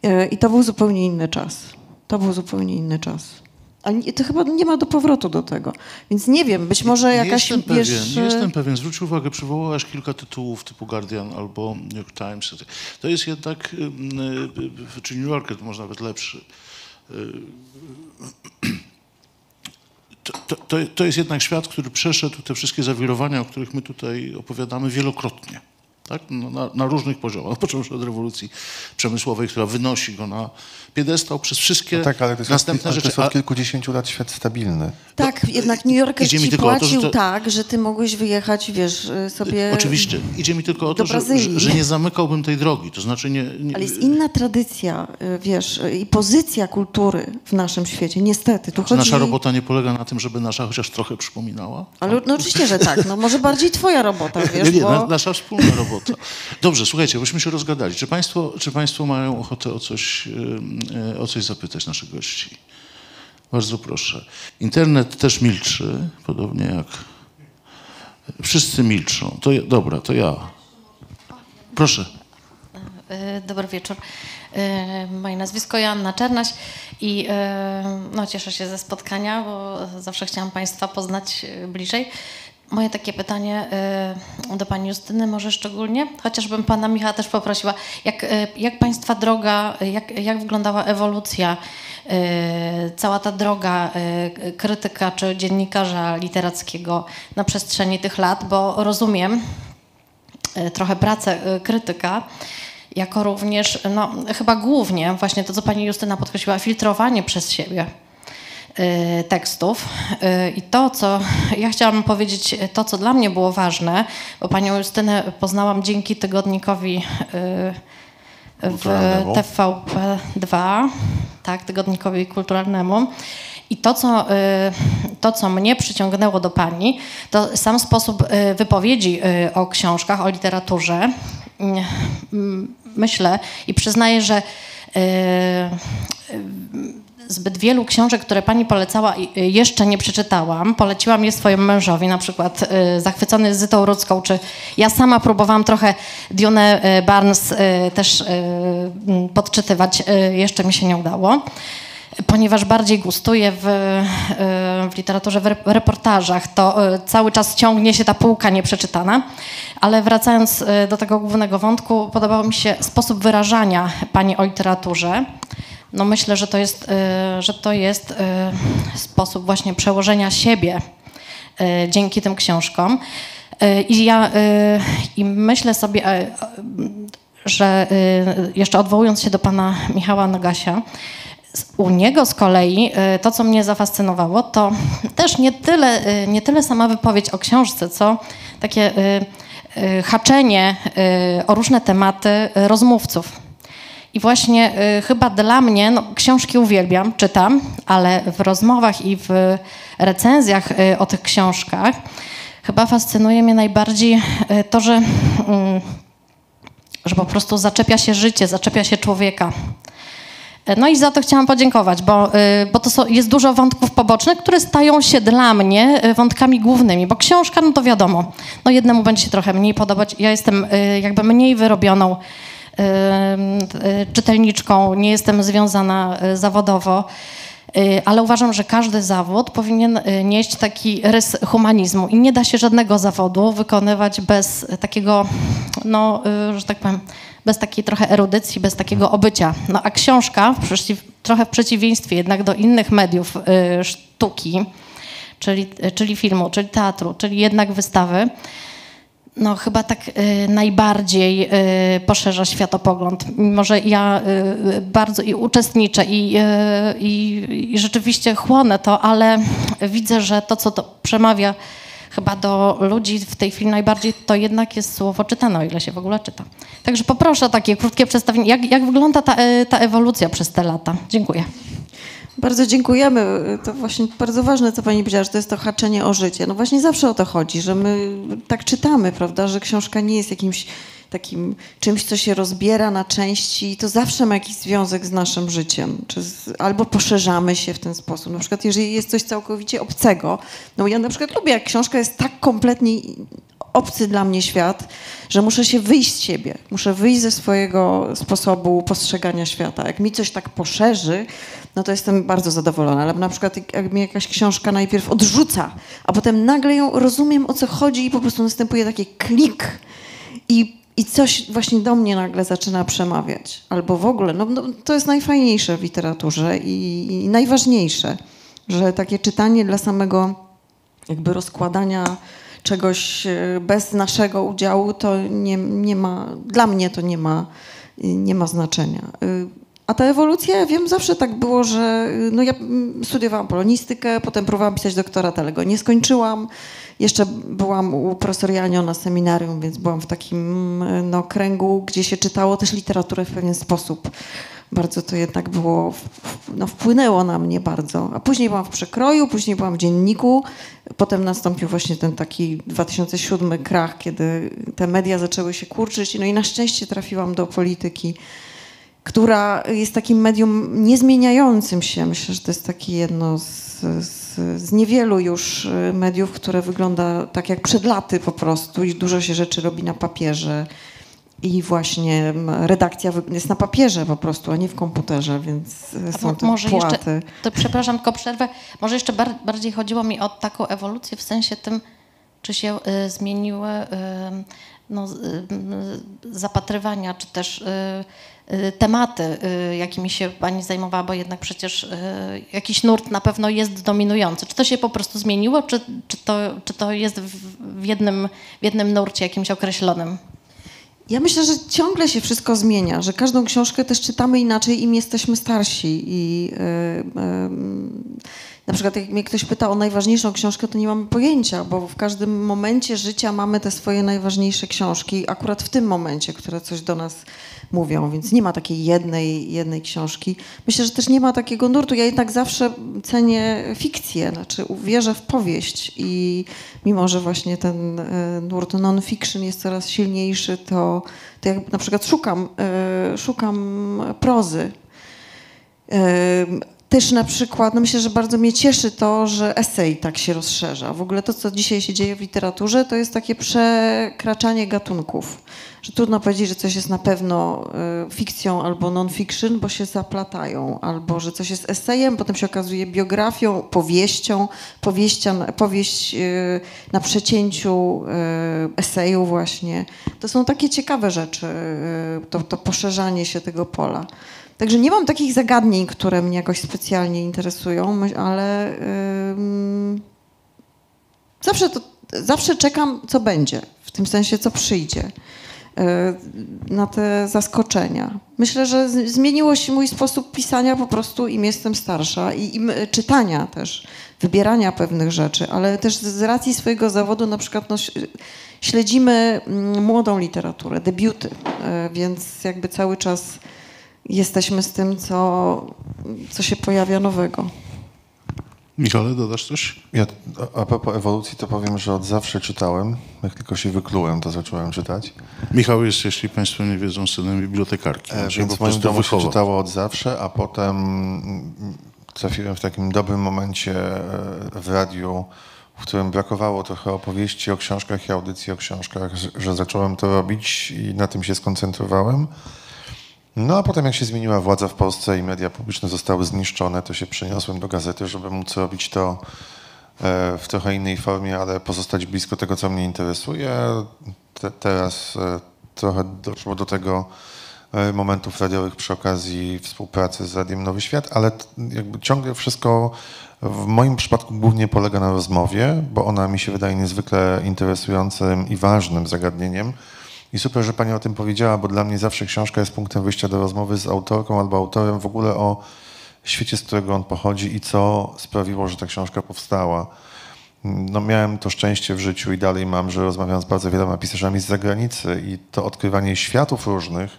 E, I to był zupełnie inny czas. To był zupełnie inny czas. A nie, to chyba nie ma do powrotu do tego. Więc nie wiem, być może nie jakaś, jestem wiesz... pewien, nie e, jestem pewien. Zwróć uwagę, przywołałaś kilka tytułów typu Guardian albo New York Times. To jest jednak, y, czy New Yorker to może nawet lepszy. To, to, to jest jednak świat, który przeszedł te wszystkie zawirowania, o których my tutaj opowiadamy wielokrotnie. Tak? No, na, na różnych poziomach, począwszy od rewolucji przemysłowej, która wynosi go na piedestał przez wszystkie No tak, ale to jest, następne ale to rzeczy. jest od kilkudziesięciu lat świat stabilny. Tak, jednak New Yorker ci o to, że płacił to- tak, że ty mogłeś wyjechać, wiesz, y, sobie... Oczywiście. Idzie mi tylko o to, że, że, że nie zamykałbym tej drogi. To znaczy nie... nie Ale jest inna tradycja, y, wiesz, y, i pozycja kultury w naszym świecie, niestety. Tu Czy chodzi... nasza robota nie polega na tym, żeby nasza chociaż trochę przypominała? Ale no oczywiście, że tak. No może bardziej twoja robota, wiesz, nie, nie, bo... na, nasza wspólna robota. Dobrze, słuchajcie, byśmy się rozgadali. Czy państwo, czy państwo mają ochotę o coś, e, o coś zapytać naszych gości? Bardzo proszę. Internet też milczy, podobnie jak... Wszyscy milczą. To ja, dobra, to ja. Proszę. E, Dobry wieczór. E, Moje nazwisko Joanna Czernaś i e, no, cieszę się ze spotkania, bo zawsze chciałam Państwa poznać e, bliżej. Moje takie pytanie e, do Pani Justyny może szczególnie, chociażbym Pana Michała też poprosiła, jak, e, jak Państwa droga, e, jak, jak wyglądała ewolucja, cała ta droga krytyka czy dziennikarza literackiego na przestrzeni tych lat, bo rozumiem, trochę pracę krytyka, jako również, no chyba głównie właśnie to, co pani Justyna podkreśliła, filtrowanie przez siebie tekstów. E, I to, co ja chciałam powiedzieć, e, to, co dla mnie było ważne, bo panią Justynę poznałam dzięki tygodnikowi e, w Kulturalnemu. TVP2, tak, tygodnikowi kulturalnemu. I to co, to, co mnie przyciągnęło do pani, to sam sposób wypowiedzi o książkach, o literaturze. Mm, Myślę i przyznaję, że zbyt wielu książek, które pani polecała, y, jeszcze nie przeczytałam. Poleciłam je swojemu mężowi, na przykład y, Zachwycony Zytą Rudzką, czy ja sama próbowałam trochę Dionę y, Barnes też podczytywać, jeszcze mi się nie udało. Ponieważ bardziej gustuję w, w literaturze, w rep- reportażach, to cały czas ciągnie się ta półka nieprzeczytana. Ale wracając do tego głównego wątku, podobał mi się sposób wyrażania pani o literaturze. No myślę, że to jest, y, że to jest y, sposób właśnie przełożenia siebie y, dzięki tym książkom. I ja i myślę sobie, że jeszcze odwołując się do pana Michała Nagasia, z- u niego z kolei to, co mnie zafascynowało, to też nie tyle, nie tyle sama wypowiedź o książce, co takie haczenie o różne tematy rozmówców. I właśnie y, chyba dla mnie, no, książki uwielbiam, czytam, ale w rozmowach i w recenzjach y, o tych książkach chyba fascynuje mnie najbardziej y, to, że, mm, że po prostu zaczepia się życie, zaczepia się człowieka. No i za to chciałam podziękować, bo, y, bo to są, jest dużo wątków pobocznych, które stają się dla mnie y, wątkami głównymi, bo książka, no to wiadomo, no jednemu będzie się trochę mniej podobać. Ja jestem y, jakby mniej wyrobioną y, y, czytelniczką, nie jestem związana y, zawodowo, y, ale uważam, że każdy zawód powinien y, nieść taki rys humanizmu i nie da się żadnego zawodu wykonywać bez takiego, no, y, że tak powiem, bez takiej trochę erudycji, bez takiego obycia. No a książka, w przeciw, trochę w przeciwieństwie jednak do innych mediów y, sztuki, czyli, czyli filmu, czyli teatru, czyli jednak wystawy, no chyba tak y, najbardziej y, poszerza światopogląd. Mimo, że ja y, bardzo i uczestniczę i, y, i, i rzeczywiście chłonę to, ale widzę, że to, co to przemawia chyba do ludzi w tej chwili najbardziej, to jednak jest słowo czytane, o ile się w ogóle czyta. Także poproszę takie krótkie przedstawienie. Jak, jak wygląda ta, y, ta ewolucja przez te lata? Dziękuję. Bardzo dziękujemy. To właśnie bardzo ważne, co pani powiedziała, że to jest to haczenie o życie. No właśnie zawsze o to chodzi, że my tak czytamy, prawda, że książka nie jest jakimś takim czymś, co się rozbiera na części i to zawsze ma jakiś związek z naszym życiem. Z, albo poszerzamy się w ten sposób. Na przykład jeżeli jest coś całkowicie obcego, no ja na przykład lubię, jak książka jest tak kompletnie obcy dla mnie świat, że muszę się wyjść z siebie, muszę wyjść ze swojego sposobu postrzegania świata. Jak mi coś tak poszerzy, no to jestem bardzo zadowolona. Ale na przykład jak mnie jakaś książka najpierw odrzuca, a potem nagle ją rozumiem, o co chodzi i po prostu następuje taki klik i, i coś właśnie do mnie nagle zaczyna przemawiać. Albo w ogóle, no, no to jest najfajniejsze w literaturze i, i najważniejsze, że takie czytanie dla samego jakby rozkładania czegoś e, bez naszego udziału, to nie, nie ma, dla mnie to nie ma, nie ma znaczenia. A ta ewolucja, ja wiem, zawsze tak było, że no ja mm, studiowałam polonistykę, potem próbowałam pisać doktorat, ale go nie skończyłam. Jeszcze byłam u profesor Janio na seminarium, więc byłam w takim y, no, kręgu, gdzie się czytało też literaturę w pewien sposób. Bardzo to jednak było, no, wpłynęło na mnie bardzo. A później byłam w przekroju, później byłam w dzienniku. Potem nastąpił właśnie ten taki 2007 krach, kiedy te media zaczęły się kurczyć. No i na szczęście trafiłam do polityki, która jest takim medium niezmieniającym się. Myślę, że to jest takie jedno z, z, z niewielu już y, mediów, które wygląda tak jak przed laty po prostu i dużo się rzeczy robi na papierze. I właśnie redakcja jest na papierze po prostu, a nie w komputerze, więc y, są te może jeszcze- płaty. To przepraszam, tylko przerwę. Może jeszcze bar- bardziej chodziło mi o taką ewolucję w sensie tym, czy się y, zmieniły y, no, y, zapatrywania, czy też tematy, jakimi się pani zajmowała, bo jednak przecież jakiś nurt na pewno jest dominujący. Czy to się po prostu zmieniło, czy, czy, to, czy to jest w, jednym, w jednym nurcie jakimś określonym? Ja myślę, że ciągle się wszystko zmienia, że każdą książkę też czytamy inaczej, im jesteśmy starsi. I Na przykład jak mnie ktoś pyta o najważniejszą książkę, to nie mam pojęcia, bo w każdym momencie życia mamy te swoje najważniejsze książki, akurat w tym momencie, które coś do nas mówią, więc nie ma takiej jednej, jednej książki. Myślę, że też nie ma takiego nurtu. Ja jednak zawsze cenię fikcję, znaczy wierzę w powieść i mimo, że właśnie ten e, nurt non-fiction jest coraz silniejszy, to, to jak na przykład szukam, e, szukam prozy. Też na przykład, no myślę, że bardzo mnie cieszy to, że esej tak się rozszerza. W ogóle to, co dzisiaj się dzieje w literaturze, to jest takie przekraczanie gatunków. Że trudno powiedzieć, że coś jest na pewno e, fikcją albo non-fiction, bo się zaplatają. Albo, że coś jest esejem, potem się okazuje biografią, powieścią, powieścia, powieść e, na przecięciu e, eseju właśnie. To są takie ciekawe rzeczy, to, to poszerzanie się tego pola. Także nie mam takich zagadnień, które mnie jakoś specjalnie interesują, ale ym, zawsze, to, zawsze czekam, co będzie, w tym sensie, co przyjdzie, y, na te zaskoczenia. Myślę, że zmieniło się mój sposób pisania po prostu im jestem starsza i im y, czytania też, wybierania pewnych rzeczy, ale też z racji swojego zawodu na przykład no, śledzimy mm, młodą literaturę, debiuty, y, więc jakby cały czas jesteśmy z tym, co, co się pojawia nowego. Michale, dodasz coś? Ja a- propos ewolucji, to powiem, że od zawsze czytałem. Jak tylko się wyklułem, to zacząłem czytać. Michał jest, jeśli Państwo nie wiedzą, synem bibliotekarki. E, Więc po w moim prostu domu się czytało od zawsze, a potem trafiłem w takim dobrym momencie e, w radiu, w którym brakowało trochę opowieści o książkach i audycji o książkach, że- że zacząłem to robić i na tym się skoncentrowałem. No a potem jak się zmieniła władza w Polsce i media publiczne zostały zniszczone, to się przeniosłem do gazety, żeby móc robić to e, w trochę innej formie, ale pozostać blisko tego, co mnie interesuje. Te, teraz e, trochę doszło do tego e, momentów radiowych przy okazji współpracy z Radiem Nowy Świat, ale jakby ciągle wszystko w moim przypadku głównie polega na rozmowie, bo ona mi się wydaje niezwykle interesującym i ważnym zagadnieniem. I super, że Pani o tym powiedziała, bo dla mnie zawsze książka jest punktem wyjścia do rozmowy z autorką albo autorem w ogóle o świecie, z którego on pochodzi i co sprawiło, że ta książka powstała. No, miałem to szczęście w życiu i dalej mam, że rozmawiam z bardzo wieloma pisarzami z zagranicy i to odkrywanie światów różnych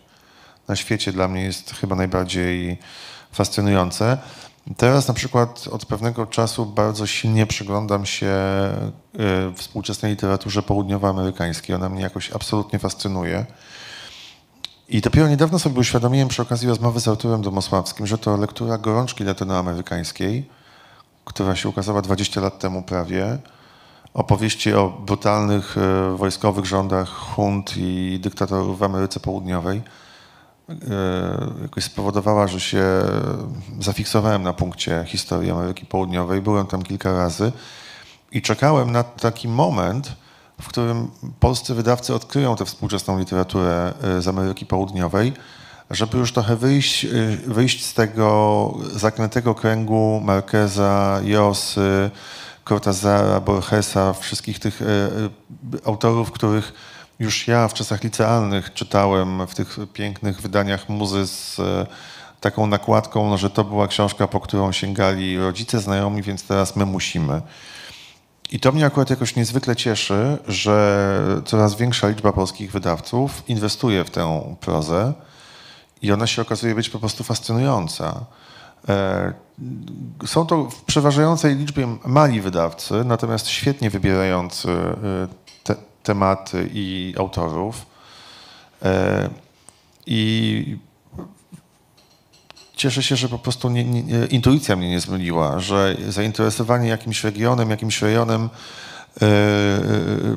na świecie dla mnie jest chyba najbardziej fascynujące. Teraz na przykład od pewnego czasu bardzo silnie przyglądam się y, współczesnej literaturze południowoamerykańskiej. Ona mnie jakoś absolutnie fascynuje. I dopiero niedawno sobie uświadomiłem przy okazji rozmowy z Arturem Domosławskim, że to lektura gorączki latynoamerykańskiej, która się ukazała 20 lat temu prawie, opowieści o brutalnych e, wojskowych rządach hunt i dyktatorów w Ameryce Południowej, e, jakoś spowodowała, że się zafiksowałem na punkcie historii Ameryki Południowej. Byłem tam kilka razy i czekałem na taki moment, w którym polscy wydawcy odkryją tę współczesną literaturę e, z Ameryki Południowej, żeby już trochę wyjść, e, wyjść z tego zaklętego kręgu Marqueza, Josy, Cortazara, Borgesa, wszystkich tych e, e, autorów, których już ja w czasach licealnych czytałem w tych pięknych wydaniach muzy z e, taką nakładką, no, że to była książka, po którą sięgali rodzice, znajomi, więc teraz my musimy. I to mnie akurat jakoś niezwykle cieszy, że coraz większa liczba polskich wydawców inwestuje w tę prozę i ona się okazuje być po prostu fascynująca. E, Są to w przeważającej liczbie mali wydawcy, natomiast świetnie wybierający e, tematy i autorów. E, I cieszę się, że po prostu nie, nie, intuicja mnie nie zmyliła, że zainteresowanie jakimś regionem, jakimś rejonem e, e,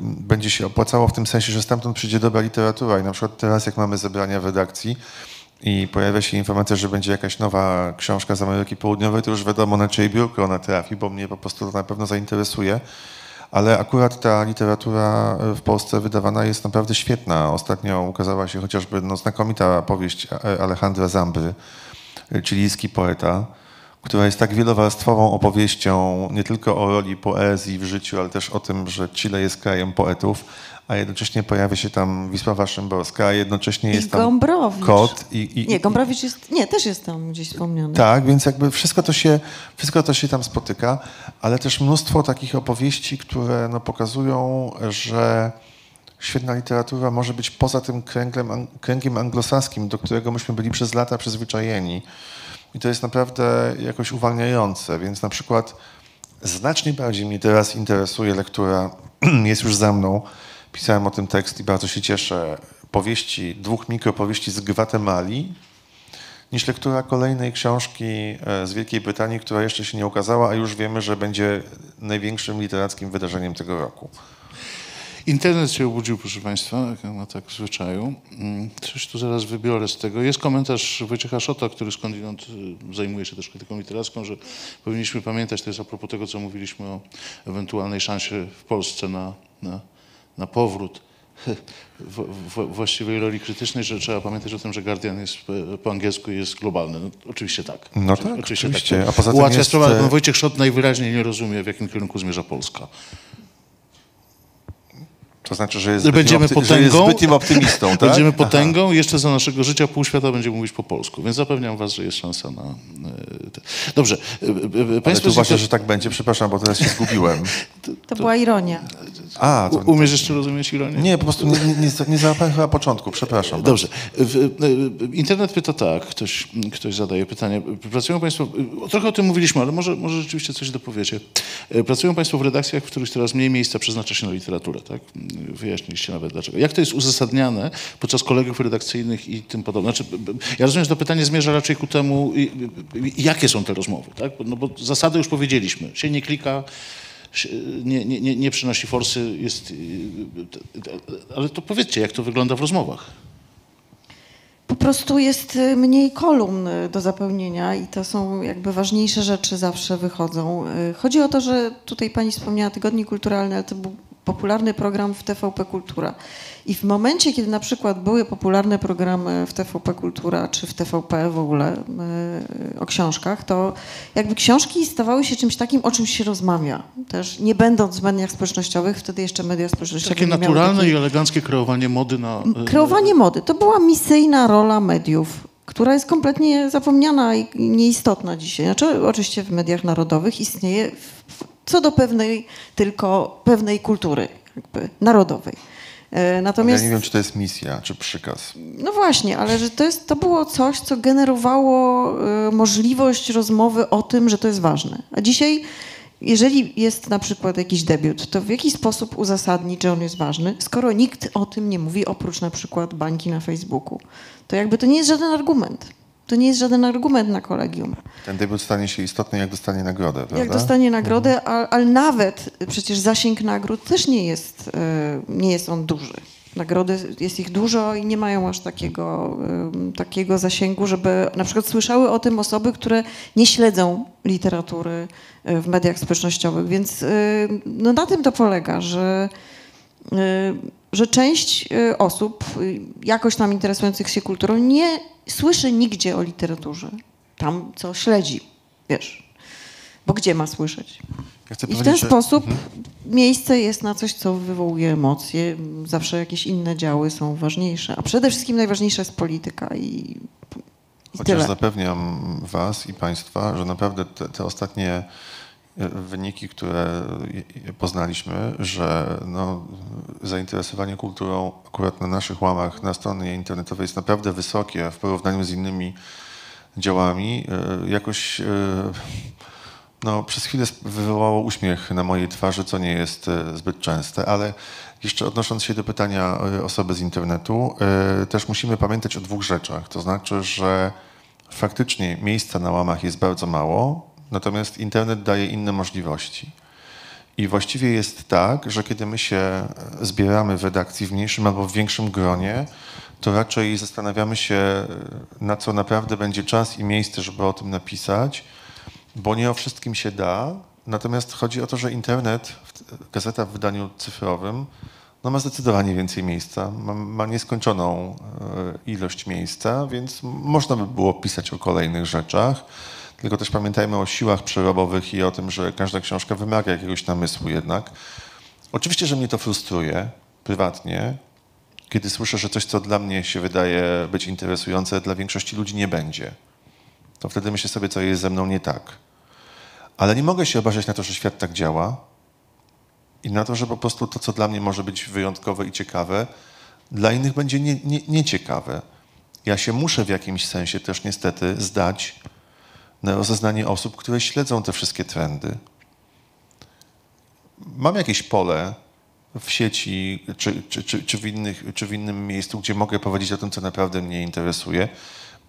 będzie się opłacało w tym sensie, że stamtąd przyjdzie dobra literatura. I na przykład teraz, jak mamy zebrania w redakcji i pojawia się informacja, że będzie jakaś nowa książka z Ameryki Południowej, to już wiadomo, na czyje biurko ona trafi, bo mnie po prostu to na pewno zainteresuje. Ale akurat ta literatura w Polsce wydawana jest naprawdę świetna. Ostatnio ukazała się chociażby no, znakomita powieść e, Alejandra Zambry, chilijski poeta, która jest tak wielowarstwową opowieścią nie tylko o roli poezji w życiu, ale też o tym, że Chile jest krajem poetów, a jednocześnie pojawia się tam Wisława Szymborska, a jednocześnie I jest tam Gombrowicz. kot. I, i, Nie, Gombrowicz jest, nie, też jest tam gdzieś wspomniany. tak, więc jakby wszystko to, się, wszystko to się tam spotyka, ale też mnóstwo takich opowieści, które no, pokazują, że świetna literatura może być poza tym kręgiem, kręgiem anglosaskim, do którego myśmy byli przez lata przyzwyczajeni. I to jest naprawdę jakoś uwalniające, więc na przykład znacznie bardziej mnie teraz interesuje lektura, jest już za mną, pisałem o tym tekst i bardzo się cieszę, powieści, dwóch mikropowieści z Gwatemali, niż lektura kolejnej książki e, z Wielkiej Brytanii, która jeszcze się nie ukazała, a już wiemy, że będzie największym literackim wydarzeniem tego roku. Internet się obudził, proszę Państwa, jak ma tak w zwyczaju. Mm, Coś tu zaraz wybiorę z tego. Jest komentarz Wojciecha Szota, który skądinąd y, zajmuje się też krytyką literacką, że powinniśmy pamiętać, to jest a propos tego, co mówiliśmy o ewentualnej szansie w Polsce na, na, na powrót w, w, właściwej roli krytycznej, że trzeba pamiętać o tym, że Guardian jest po angielsku jest globalny. No, oczywiście tak. No Oczy- tak, oczywiście. To A poza tym Ułatwia jest, e, Wojciech Szot najwyraźniej nie rozumie, w jakim kierunku zmierza Polska. To znaczy, że jest Będziemy opty- że jest potęgą. zbytnim optymistą, tak? Będziemy Aha. potęgą i jeszcze za naszego życia pół świata będzie mówić po polsku. Więc zapewniam was, że jest szansa na... e, te- Dobrze. e, e, Ale Państwo tu uważasz, z- że tak będzie? Przepraszam, bo teraz się zgubiłem. To była ironia. A, to, U- Umiesz jeszcze rozumieć ironię? nie, po prostu nie, nie, nie, załapałem chyba początku, przepraszam. Dobrze. Internet pyta tak, ktoś, ktoś zadaje pytanie. Pracują Państwo, trochę o tym mówiliśmy, ale może, może rzeczywiście coś dopowiecie. Pracują Państwo w redakcjach, w których coraz mniej miejsca przeznacza się na literaturę, tak? Wyjaśniliście nawet dlaczego. Jak to jest uzasadniane podczas kolegów redakcyjnych i tym podobne? Znaczy, ja rozumiem, że to pytanie zmierza raczej ku temu, jakie są te rozmowy, tak? No bo zasady już powiedzieliśmy. Się nie klika, nie, nie, nie, przynosi forsy, jest... e, Ale to powiedzcie, jak to wygląda w rozmowach? Po prostu jest y, mniej kolumn y, do zapełnienia i to są jakby ważniejsze rzeczy zawsze wychodzą. Y, Chodzi o to, że tutaj pani wspomniała Tygodnik Kulturalny, ale to był popularny program w TVP Kultura. I w momencie, kiedy na przykład były popularne programy w TVP Kultura czy w TVP w ogóle y, o książkach, to jakby książki stawały się czymś takim, o czym się rozmawia. Też nie będąc w mediach społecznościowych, wtedy jeszcze media społecznościowe Takie naturalne i eleganckie kreowanie mody na... e, Kreowanie mody to była misyjna rola mediów, która jest kompletnie zapomniana i i nieistotna dzisiaj. Znaczy, oczywiście w mediach narodowych istnieje w- co do pewnej, tylko pewnej kultury jakby narodowej. E, Ja Natomiast, nie wiem, czy to jest misja, czy przykaz. no właśnie, ale że to, jest, to było coś, co generowało e, możliwość rozmowy o tym, że to jest ważne. A dzisiaj, jeżeli jest na przykład jakiś debiut, to w jaki sposób uzasadnić, że on jest ważny, skoro nikt o tym nie mówi, oprócz na przykład bańki na Facebooku? To jakby to nie jest żaden argument. To nie jest żaden argument na kolegium. Ten debiut stanie się istotny, jak dostanie nagrodę, prawda? Jak dostanie nagrodę, a- ale nawet przecież zasięg nagród też nie jest, e, nie jest on duży. Nagrody jest ich dużo i nie mają aż takiego, em, takiego zasięgu, żeby na przykład słyszały o tym osoby, które nie śledzą literatury e, w mediach społecznościowych. Więc e, no na tym to polega, że, e, że część e, osób e, jakoś tam interesujących się kulturą nie słyszy nigdzie o literaturze. Tam, co śledzi, wiesz. Bo gdzie ma słyszeć? Ja I w ten że- sposób miejsce jest na coś, co wywołuje emocje. Zawsze jakieś inne działy są ważniejsze. A przede wszystkim najważniejsza jest polityka i, i Chociaż tyle. zapewniam Was i Państwa, że naprawdę te, te ostatnie wyniki, które poznaliśmy, że no, zainteresowanie kulturą akurat na naszych łamach na stronie internetowej jest naprawdę wysokie w porównaniu z innymi działami. E, Jakoś e, no, przez chwilę wywołało uśmiech na mojej twarzy, co nie jest e, zbyt częste, ale jeszcze odnosząc się do pytania osoby z internetu, też musimy pamiętać o dwóch rzeczach. To znaczy, że faktycznie miejsca na łamach jest bardzo mało, natomiast internet daje inne możliwości. I właściwie jest tak, że kiedy my się zbieramy w redakcji w mniejszym albo w większym gronie, to raczej zastanawiamy się, na co naprawdę będzie czas i miejsce, żeby o tym napisać, bo nie o wszystkim się da. Natomiast chodzi o to, że internet, gazeta w wydaniu cyfrowym, no ma zdecydowanie więcej miejsca, ma, ma nieskończoną e, ilość miejsca, więc można by było pisać o kolejnych rzeczach. Tylko też pamiętajmy o siłach przerobowych i o tym, że każda książka wymaga jakiegoś namysłu jednak. Oczywiście, że mnie to frustruje prywatnie, kiedy słyszę, że coś, co dla mnie się wydaje być interesujące, dla większości ludzi nie będzie. To wtedy myślę sobie, co jest ze mną nie tak. Ale nie mogę się obawiać na to, że świat tak działa i na to, że po prostu to, co dla mnie może być wyjątkowe i ciekawe, dla innych będzie nie, nie, nieciekawe. Ja się muszę w jakimś sensie też niestety zdać rozeznanie osób, które śledzą te wszystkie trendy. Mam jakieś pole w sieci czy, czy, czy, czy, w innych, czy w innym miejscu, gdzie mogę powiedzieć o tym, co naprawdę mnie interesuje.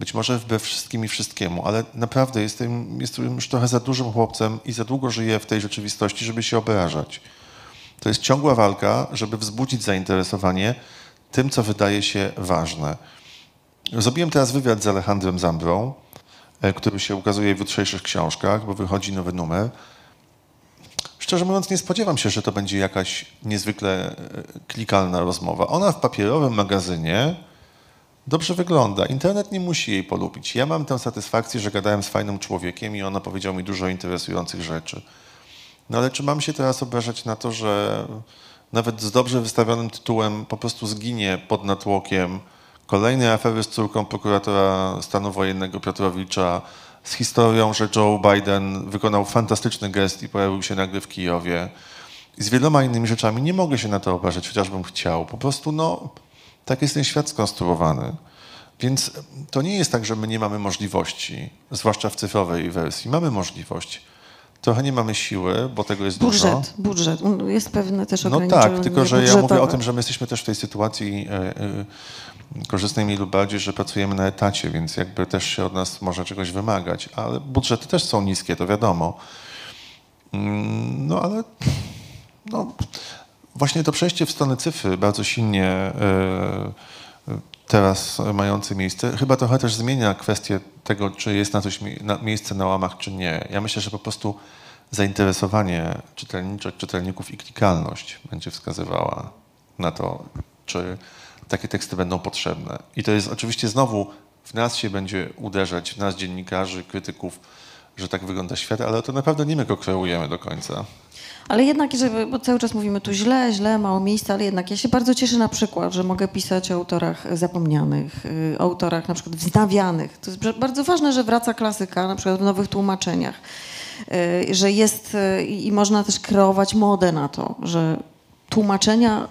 Być może wbrew wszystkim i wszystkiemu, ale naprawdę jestem, jestem już trochę za dużym chłopcem i za długo żyję w tej rzeczywistości, żeby się obrażać. To jest ciągła walka, żeby wzbudzić zainteresowanie tym, co wydaje się ważne. Zrobiłem teraz wywiad z Alejandrem Zambrą, który się ukazuje w jutrzejszych książkach, bo wychodzi nowy numer. Szczerze mówiąc, nie spodziewam się, że to będzie jakaś niezwykle e, klikalna rozmowa. Ona w papierowym magazynie dobrze wygląda. Internet nie musi jej polubić. Ja mam tę satysfakcję, że gadałem z fajnym człowiekiem i on opowiedział mi dużo interesujących rzeczy. No ale czy mam się teraz obrażać na to, że nawet z dobrze wystawionym tytułem po prostu zginie pod natłokiem kolejnej afery z córką prokuratora stanu wojennego Piotrowicza, z historią, że Joe Biden wykonał fantastyczny gest i pojawił się nagle w Kijowie i z wieloma innymi rzeczami. Nie mogę się na to obrażać, chociażbym chciał. Po prostu, no, tak jest ten świat skonstruowany. Więc to nie jest tak, że my nie mamy możliwości, zwłaszcza w cyfrowej wersji. Mamy możliwość. Trochę nie mamy siły, bo tego jest dużo. Budżet, budżet. Jest pewne też No ograniczenie tak, tylko że ja mówię o budżetowe. tym, że my jesteśmy też w tej sytuacji e, e, korzystnej mniej lub bardziej, że pracujemy na etacie, więc jakby też się od nas może czegoś wymagać, ale budżety też są niskie, to wiadomo. Mm, No ale no, właśnie to przejście w stronę cyfry bardzo silnie e, teraz mające miejsce, chyba trochę też zmienia kwestię tego, czy jest na coś miejsce na łamach, czy nie. Ja myślę, że po prostu zainteresowanie czytelniczek, czytelników i klikalność będzie wskazywała na to, czy takie teksty będą potrzebne. I to jest oczywiście znowu w nas się będzie uderzać, w nas dziennikarzy, krytyków, że tak wygląda świat, ale to naprawdę nie my go kreujemy do końca. Ale jednak, żeby, bo cały czas mówimy tu źle, źle, mało miejsca, ale jednak ja się bardzo cieszę na przykład, że mogę pisać o autorach zapomnianych, y, o autorach na przykład wznawianych. To jest bardzo ważne, że wraca klasyka, na przykład w nowych tłumaczeniach, Y, że jest y, i można też kreować modę na to, że tłumaczenia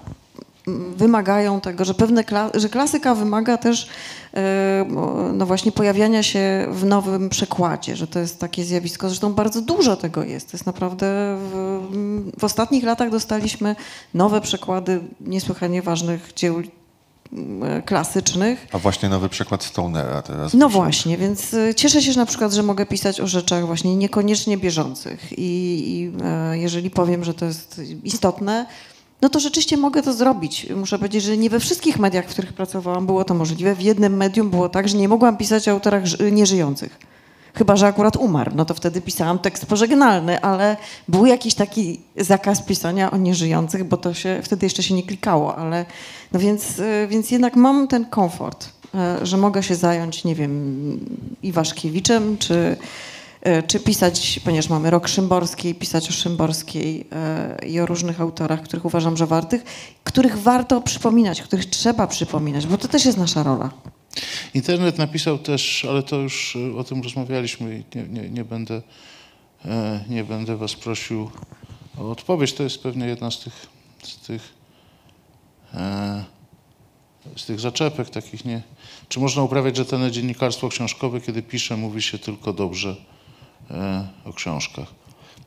wymagają tego, że pewne kla- że klasyka wymaga też e, no właśnie pojawiania się w nowym przekładzie, że to jest takie zjawisko, zresztą bardzo dużo tego jest. To jest naprawdę w, w ostatnich latach dostaliśmy nowe przekłady niesłychanie ważnych dzieł mm, klasycznych. A właśnie nowy przykład Stonera teraz. No właśnie, więc y, cieszę się że na przykład, że mogę pisać o rzeczach właśnie niekoniecznie bieżących i, i e, jeżeli powiem, że to jest istotne, no to rzeczywiście mogę to zrobić. Muszę powiedzieć, że nie we wszystkich mediach, w których pracowałam, było to możliwe. W jednym medium było tak, że nie mogłam pisać o autorach ży- nieżyjących. Chyba, że akurat umarł, no to wtedy pisałam tekst pożegnalny, ale był jakiś taki zakaz pisania o nieżyjących, bo to się wtedy jeszcze się nie klikało, ale no więc, y, więc jednak mam ten komfort, y, że mogę się zająć, nie wiem, Iwaszkiewiczem, czy, czy pisać, ponieważ mamy rok Szymborskiej, pisać o Szymborskiej y, i o różnych autorach, których uważam, że wartych, których warto przypominać, których trzeba przypominać, bo to też jest nasza rola. Internet napisał też, ale to już e, o tym rozmawialiśmy i nie, nie, nie, będę, e, nie będę was prosił o odpowiedź. To jest pewnie jedna z tych, z tych, e, z tych zaczepek takich. Nie. Czy można uprawiać rzetelne dziennikarstwo książkowe, kiedy pisze, mówi się tylko dobrze e, o książkach?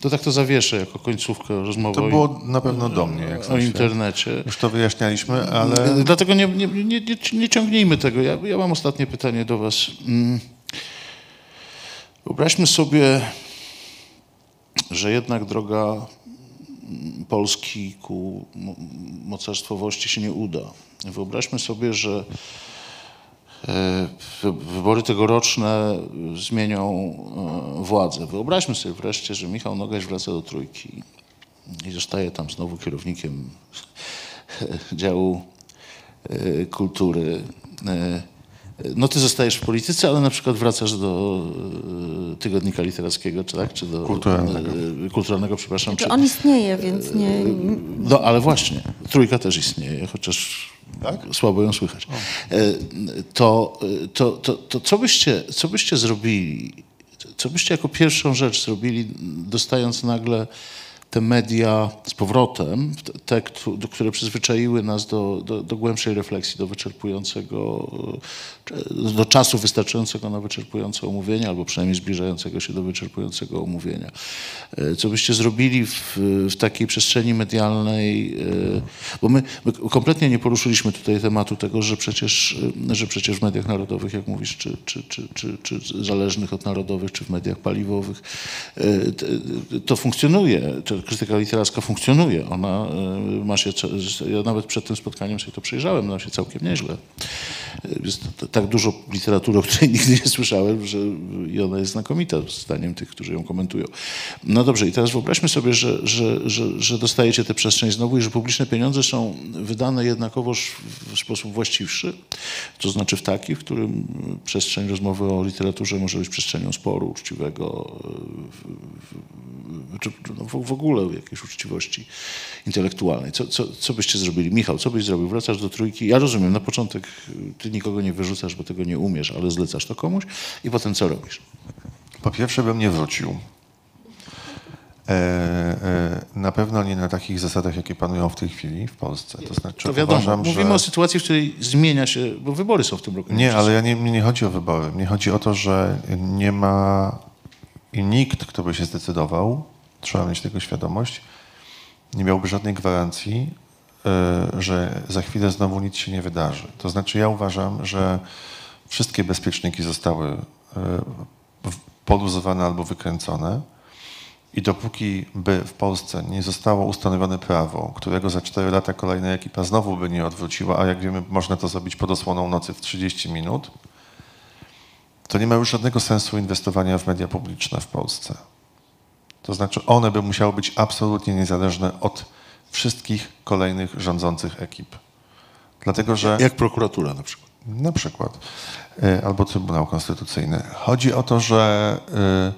To tak to zawieszę jako końcówkę rozmowy To było na pewno do mnie, jak o myślę. internecie. Już to wyjaśnialiśmy, ale E, Dlatego nie, nie, nie, nie, ciągnijmy tego. Ja, ja mam ostatnie pytanie do Was. Mm. Wyobraźmy sobie, że jednak droga mm, Polski ku mo- mocarstwowości się nie uda. Wyobraźmy sobie, że e, wybory tegoroczne zmienią e, władzę. Wyobraźmy sobie wreszcie, że Michał Nogaś wraca do trójki i zostaje tam znowu kierownikiem działu e, kultury. E, no ty zostajesz w polityce, ale na przykład wracasz do e, tygodnika literackiego, czy tak? Czy do Kulturalnego. e, kulturalnego, przepraszam. Czy Czy, on istnieje, więc nie... no ale właśnie, trójka też istnieje, chociaż słabo ją słychać. E, To, to, to, to co, byście, co byście zrobili, co byście jako pierwszą rzecz zrobili, dostając nagle te media z powrotem, te, które przyzwyczaiły nas do, do, do głębszej refleksji, do wyczerpującego, e, do czasu wystarczającego na wyczerpujące omówienie, albo przynajmniej zbliżającego się do wyczerpującego omówienia. E, Co byście zrobili w, w takiej przestrzeni medialnej, e, bo my, my kompletnie nie poruszyliśmy tutaj tematu tego, że przecież, e, że przecież w mediach narodowych, jak mówisz, czy, czy, czy, czy, czy zależnych od narodowych, czy w mediach paliwowych, to funkcjonuje, ta krytyka literacka funkcjonuje, ona ma się, ja nawet przed tym spotkaniem sobie to przejrzałem, ma się całkiem nieźle. Jest tak dużo literatury, o której nigdy nie słyszałem, że i ona jest znakomita, zdaniem tych, którzy ją komentują. No dobrze, i teraz wyobraźmy sobie, że, że, że, że dostajecie tę przestrzeń znowu i że publiczne pieniądze są wydane jednakowoż w sposób właściwszy, to znaczy w taki, w którym przestrzeń rozmowy o literaturze może być przestrzenią sporu uczciwego, czy no, w, ogóle jakiejś uczciwości intelektualnej. Co, co, co byście zrobili? Michał, co byś zrobił? Wracasz do trójki. Ja rozumiem, na początek y, ty nikogo nie wyrzucasz, bo tego nie umiesz, ale zlecasz to komuś i potem co robisz? Po pierwsze bym nie wrócił. E, e, na pewno nie na takich zasadach, jakie panują w tej chwili w Polsce. To znaczy To wiadomo, uważam, mówimy że... o sytuacji, w której zmienia się, bo wybory są w tym roku. Nie, ale ja nie, mnie nie chodzi o wybory. Mnie chodzi o to, że nie ma i nikt, kto by się zdecydował, trzeba mieć tego świadomość, nie miałby żadnej gwarancji, że za chwilę znowu nic się nie wydarzy. To znaczy ja uważam, że wszystkie bezpieczniki zostały w- poluzowane albo wykręcone i dopóki by w Polsce nie zostało ustanowione prawo, którego za 4 lata kolejna ekipa znowu by nie odwróciła, a jak wiemy, można to zrobić pod osłoną nocy w 30 minut, to nie ma już żadnego sensu inwestowania w media publiczne w Polsce. To znaczy, one by musiały być absolutnie niezależne od wszystkich kolejnych rządzących ekip. Dlatego, że. Jak prokuratura na przykład. Na przykład. Y, Albo Trybunał Konstytucyjny. Chodzi o to, że y,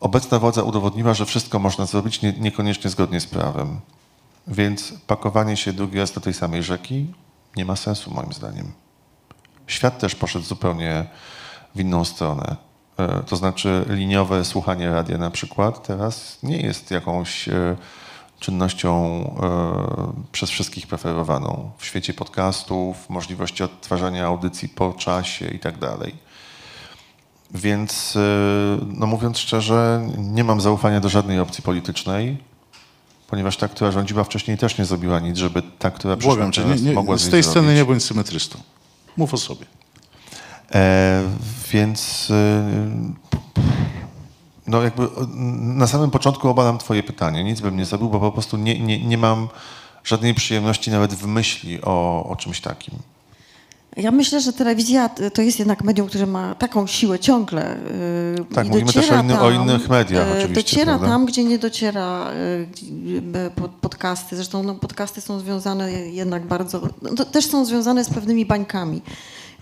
obecna władza udowodniła, że wszystko można zrobić nie, niekoniecznie zgodnie z prawem. Więc pakowanie się drugi raz do tej samej rzeki nie ma sensu, moim zdaniem. Świat też poszedł zupełnie w inną stronę. Y, To znaczy, liniowe słuchanie radia na przykład teraz nie jest jakąś czynnością e, przez wszystkich preferowaną w świecie podcastów, możliwości odtwarzania audycji po czasie i tak dalej. Więc, e, no mówiąc szczerze, nie mam zaufania do żadnej opcji politycznej, ponieważ ta, która rządziła wcześniej, też nie zrobiła nic, żeby ta, która przyszła Błagam cię, nie, mogła z tej zrobić. sceny nie bądź symetrystą. Mów o sobie. E, więc e, no jakby na samym początku obalam twoje pytanie. Nic bym nie zrobił, bo po prostu nie, nie, nie mam żadnej przyjemności nawet w myśli o, o czymś takim. Ja myślę, że telewizja to jest jednak medium, które ma taką siłę ciągle. y, Tak, mówimy też o inny- o innych mediach y, oczywiście, Dociera prawda? tam, gdzie nie dociera y, podcasty. Zresztą no, podcasty są związane jednak bardzo, no, też są związane z pewnymi bańkami.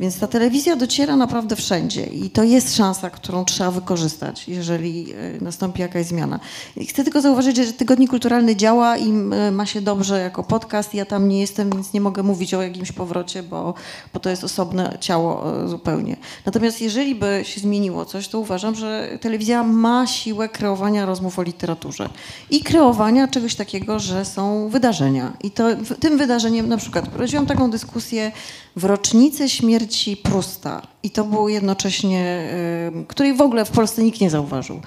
Więc ta telewizja dociera naprawdę wszędzie i to jest szansa, którą trzeba wykorzystać, jeżeli y, nastąpi jakaś zmiana. I chcę tylko zauważyć, że Tygodnik Kulturalny działa i ma się dobrze jako podcast. Ja tam nie jestem, więc nie mogę mówić o jakimś powrocie, bo, bo to jest osobne ciało y, zupełnie. Natomiast jeżeli by się zmieniło coś, to uważam, że telewizja ma siłę kreowania rozmów o literaturze i kreowania czegoś takiego, że są wydarzenia. I to, tym wydarzeniem na przykład prowadziłam taką dyskusję w rocznicę śmierci Prusta i to było jednocześnie, której w ogóle w Polsce nikt nie zauważył.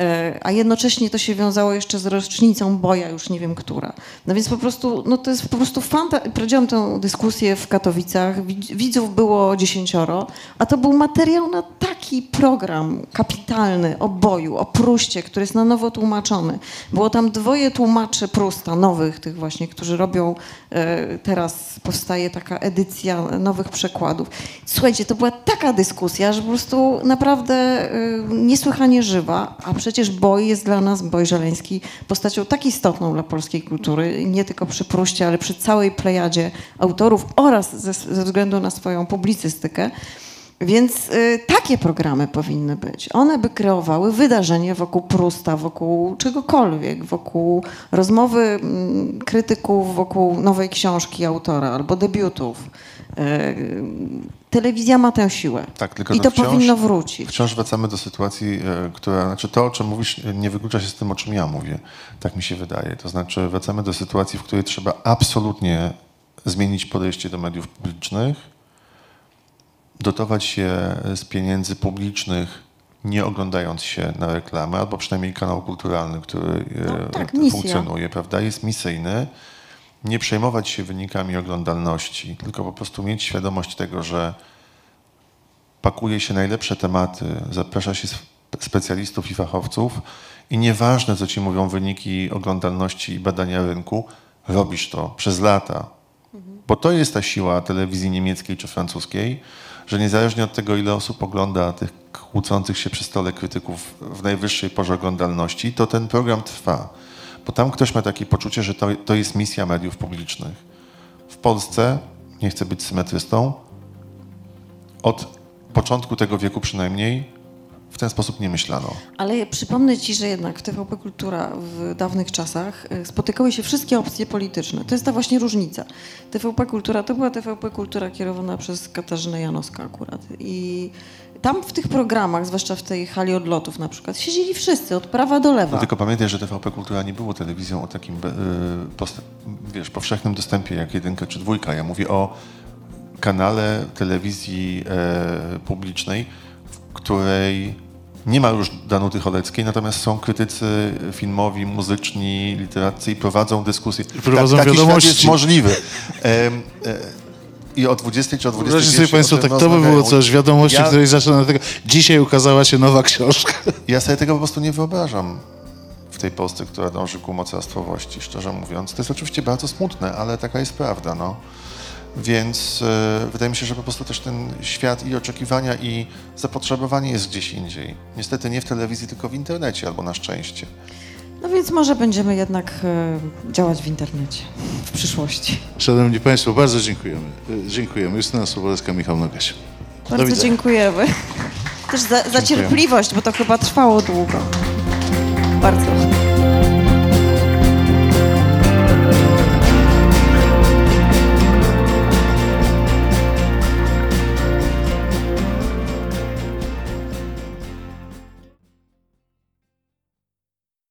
Y, A jednocześnie to się wiązało jeszcze z rocznicą boja, już nie wiem która. No więc po prostu, no to jest po prostu fanta... Prowadziłam tę dyskusję w Katowicach, Widz- widzów było dziesięcioro, a to był materiał na taki program kapitalny o boju, o Pruście, który jest na nowo tłumaczony. Było tam dwoje tłumaczy Prusta, nowych tych właśnie, którzy robią, e, teraz powstaje taka edycja nowych przekładów. Słuchajcie, to była taka dyskusja, że po prostu naprawdę e, niesłychanie żywa, a przecież Boj jest dla nas, Boj Żeleński, postacią tak istotną dla polskiej kultury, nie tylko przy Pruście, ale przy całej plejadzie autorów oraz ze, ze względu na swoją publicystykę. Więc y, takie programy powinny być. One by kreowały wydarzenie wokół Prusta, wokół czegokolwiek, wokół rozmowy mm, krytyków, wokół nowej książki autora albo debiutów. Y, telewizja ma tę siłę. Tak, tylko I to wciąż- powinno wrócić. Wciąż wracamy do sytuacji, e, która, znaczy to, o czym mówisz, e, nie wyklucza się z tym, o czym ja mówię. Tak mi się wydaje. To znaczy wracamy do sytuacji, w której trzeba absolutnie zmienić podejście do mediów publicznych, dotować się z pieniędzy publicznych, nie oglądając się na reklamę, albo przynajmniej kanał kulturalny, który e, No tak, misja. funkcjonuje, prawda, jest misyjny. Nie przejmować się wynikami oglądalności, tylko po prostu mieć świadomość tego, że pakuje się najlepsze tematy, zaprasza się sp- specjalistów i fachowców i nieważne, co ci mówią wyniki oglądalności i badania rynku, robisz to przez lata. Bo to jest ta siła telewizji niemieckiej czy francuskiej, że niezależnie od tego, ile osób ogląda tych kłócących się przy stole krytyków w najwyższej porze oglądalności, to ten program trwa. Bo tam ktoś ma takie poczucie, że to, to jest misja mediów publicznych. W Polsce, nie chcę być symetrystą, od początku tego wieku przynajmniej w ten sposób nie myślano. Ale przypomnę ci, że jednak w TVP Kultura w dawnych czasach y, spotykały się wszystkie opcje polityczne. To jest ta właśnie różnica. TVP Kultura to była TVP Kultura kierowana przez Katarzynę Janowską akurat. I tam w tych programach, zwłaszcza w tej hali odlotów na przykład, siedzieli wszyscy od prawa do lewa. No tylko pamiętaj, że TVP Kultura nie było telewizją o takim post- wiesz, powszechnym dostępie jak jedynka czy dwójka. Ja mówię o kanale telewizji e, publicznej, w której nie ma już Danuty Choleckiej, natomiast są krytycy filmowi, muzyczni, literaccy i prowadzą dyskusje. prowadzą taki świat wiadomości. jest możliwy. E, I o 20 czy o 20 Wyobraźcie sobie Państwo, tak to by było coś, wiadomości, ja, której zaczyna tego. Dzisiaj ukazała się nowa książka. ja sobie tego po prostu nie wyobrażam w tej Polsce, która dąży ku mocarstwowości, szczerze mówiąc. To jest oczywiście bardzo smutne, ale taka jest prawda, no. Więc e, wydaje mi się, że po prostu też ten świat i oczekiwania i zapotrzebowanie jest gdzieś indziej. Niestety nie w telewizji, tylko w internecie, albo na szczęście. No więc może będziemy jednak y, działać w internecie w przyszłości. Szanowni Państwo, bardzo dziękujemy. Y, Dziękujemy. Justyna Sobolewska, Michał Nogaś. Bardzo widzenia. dziękujemy. Też za, za cierpliwość, bo to chyba trwało długo. Bardzo.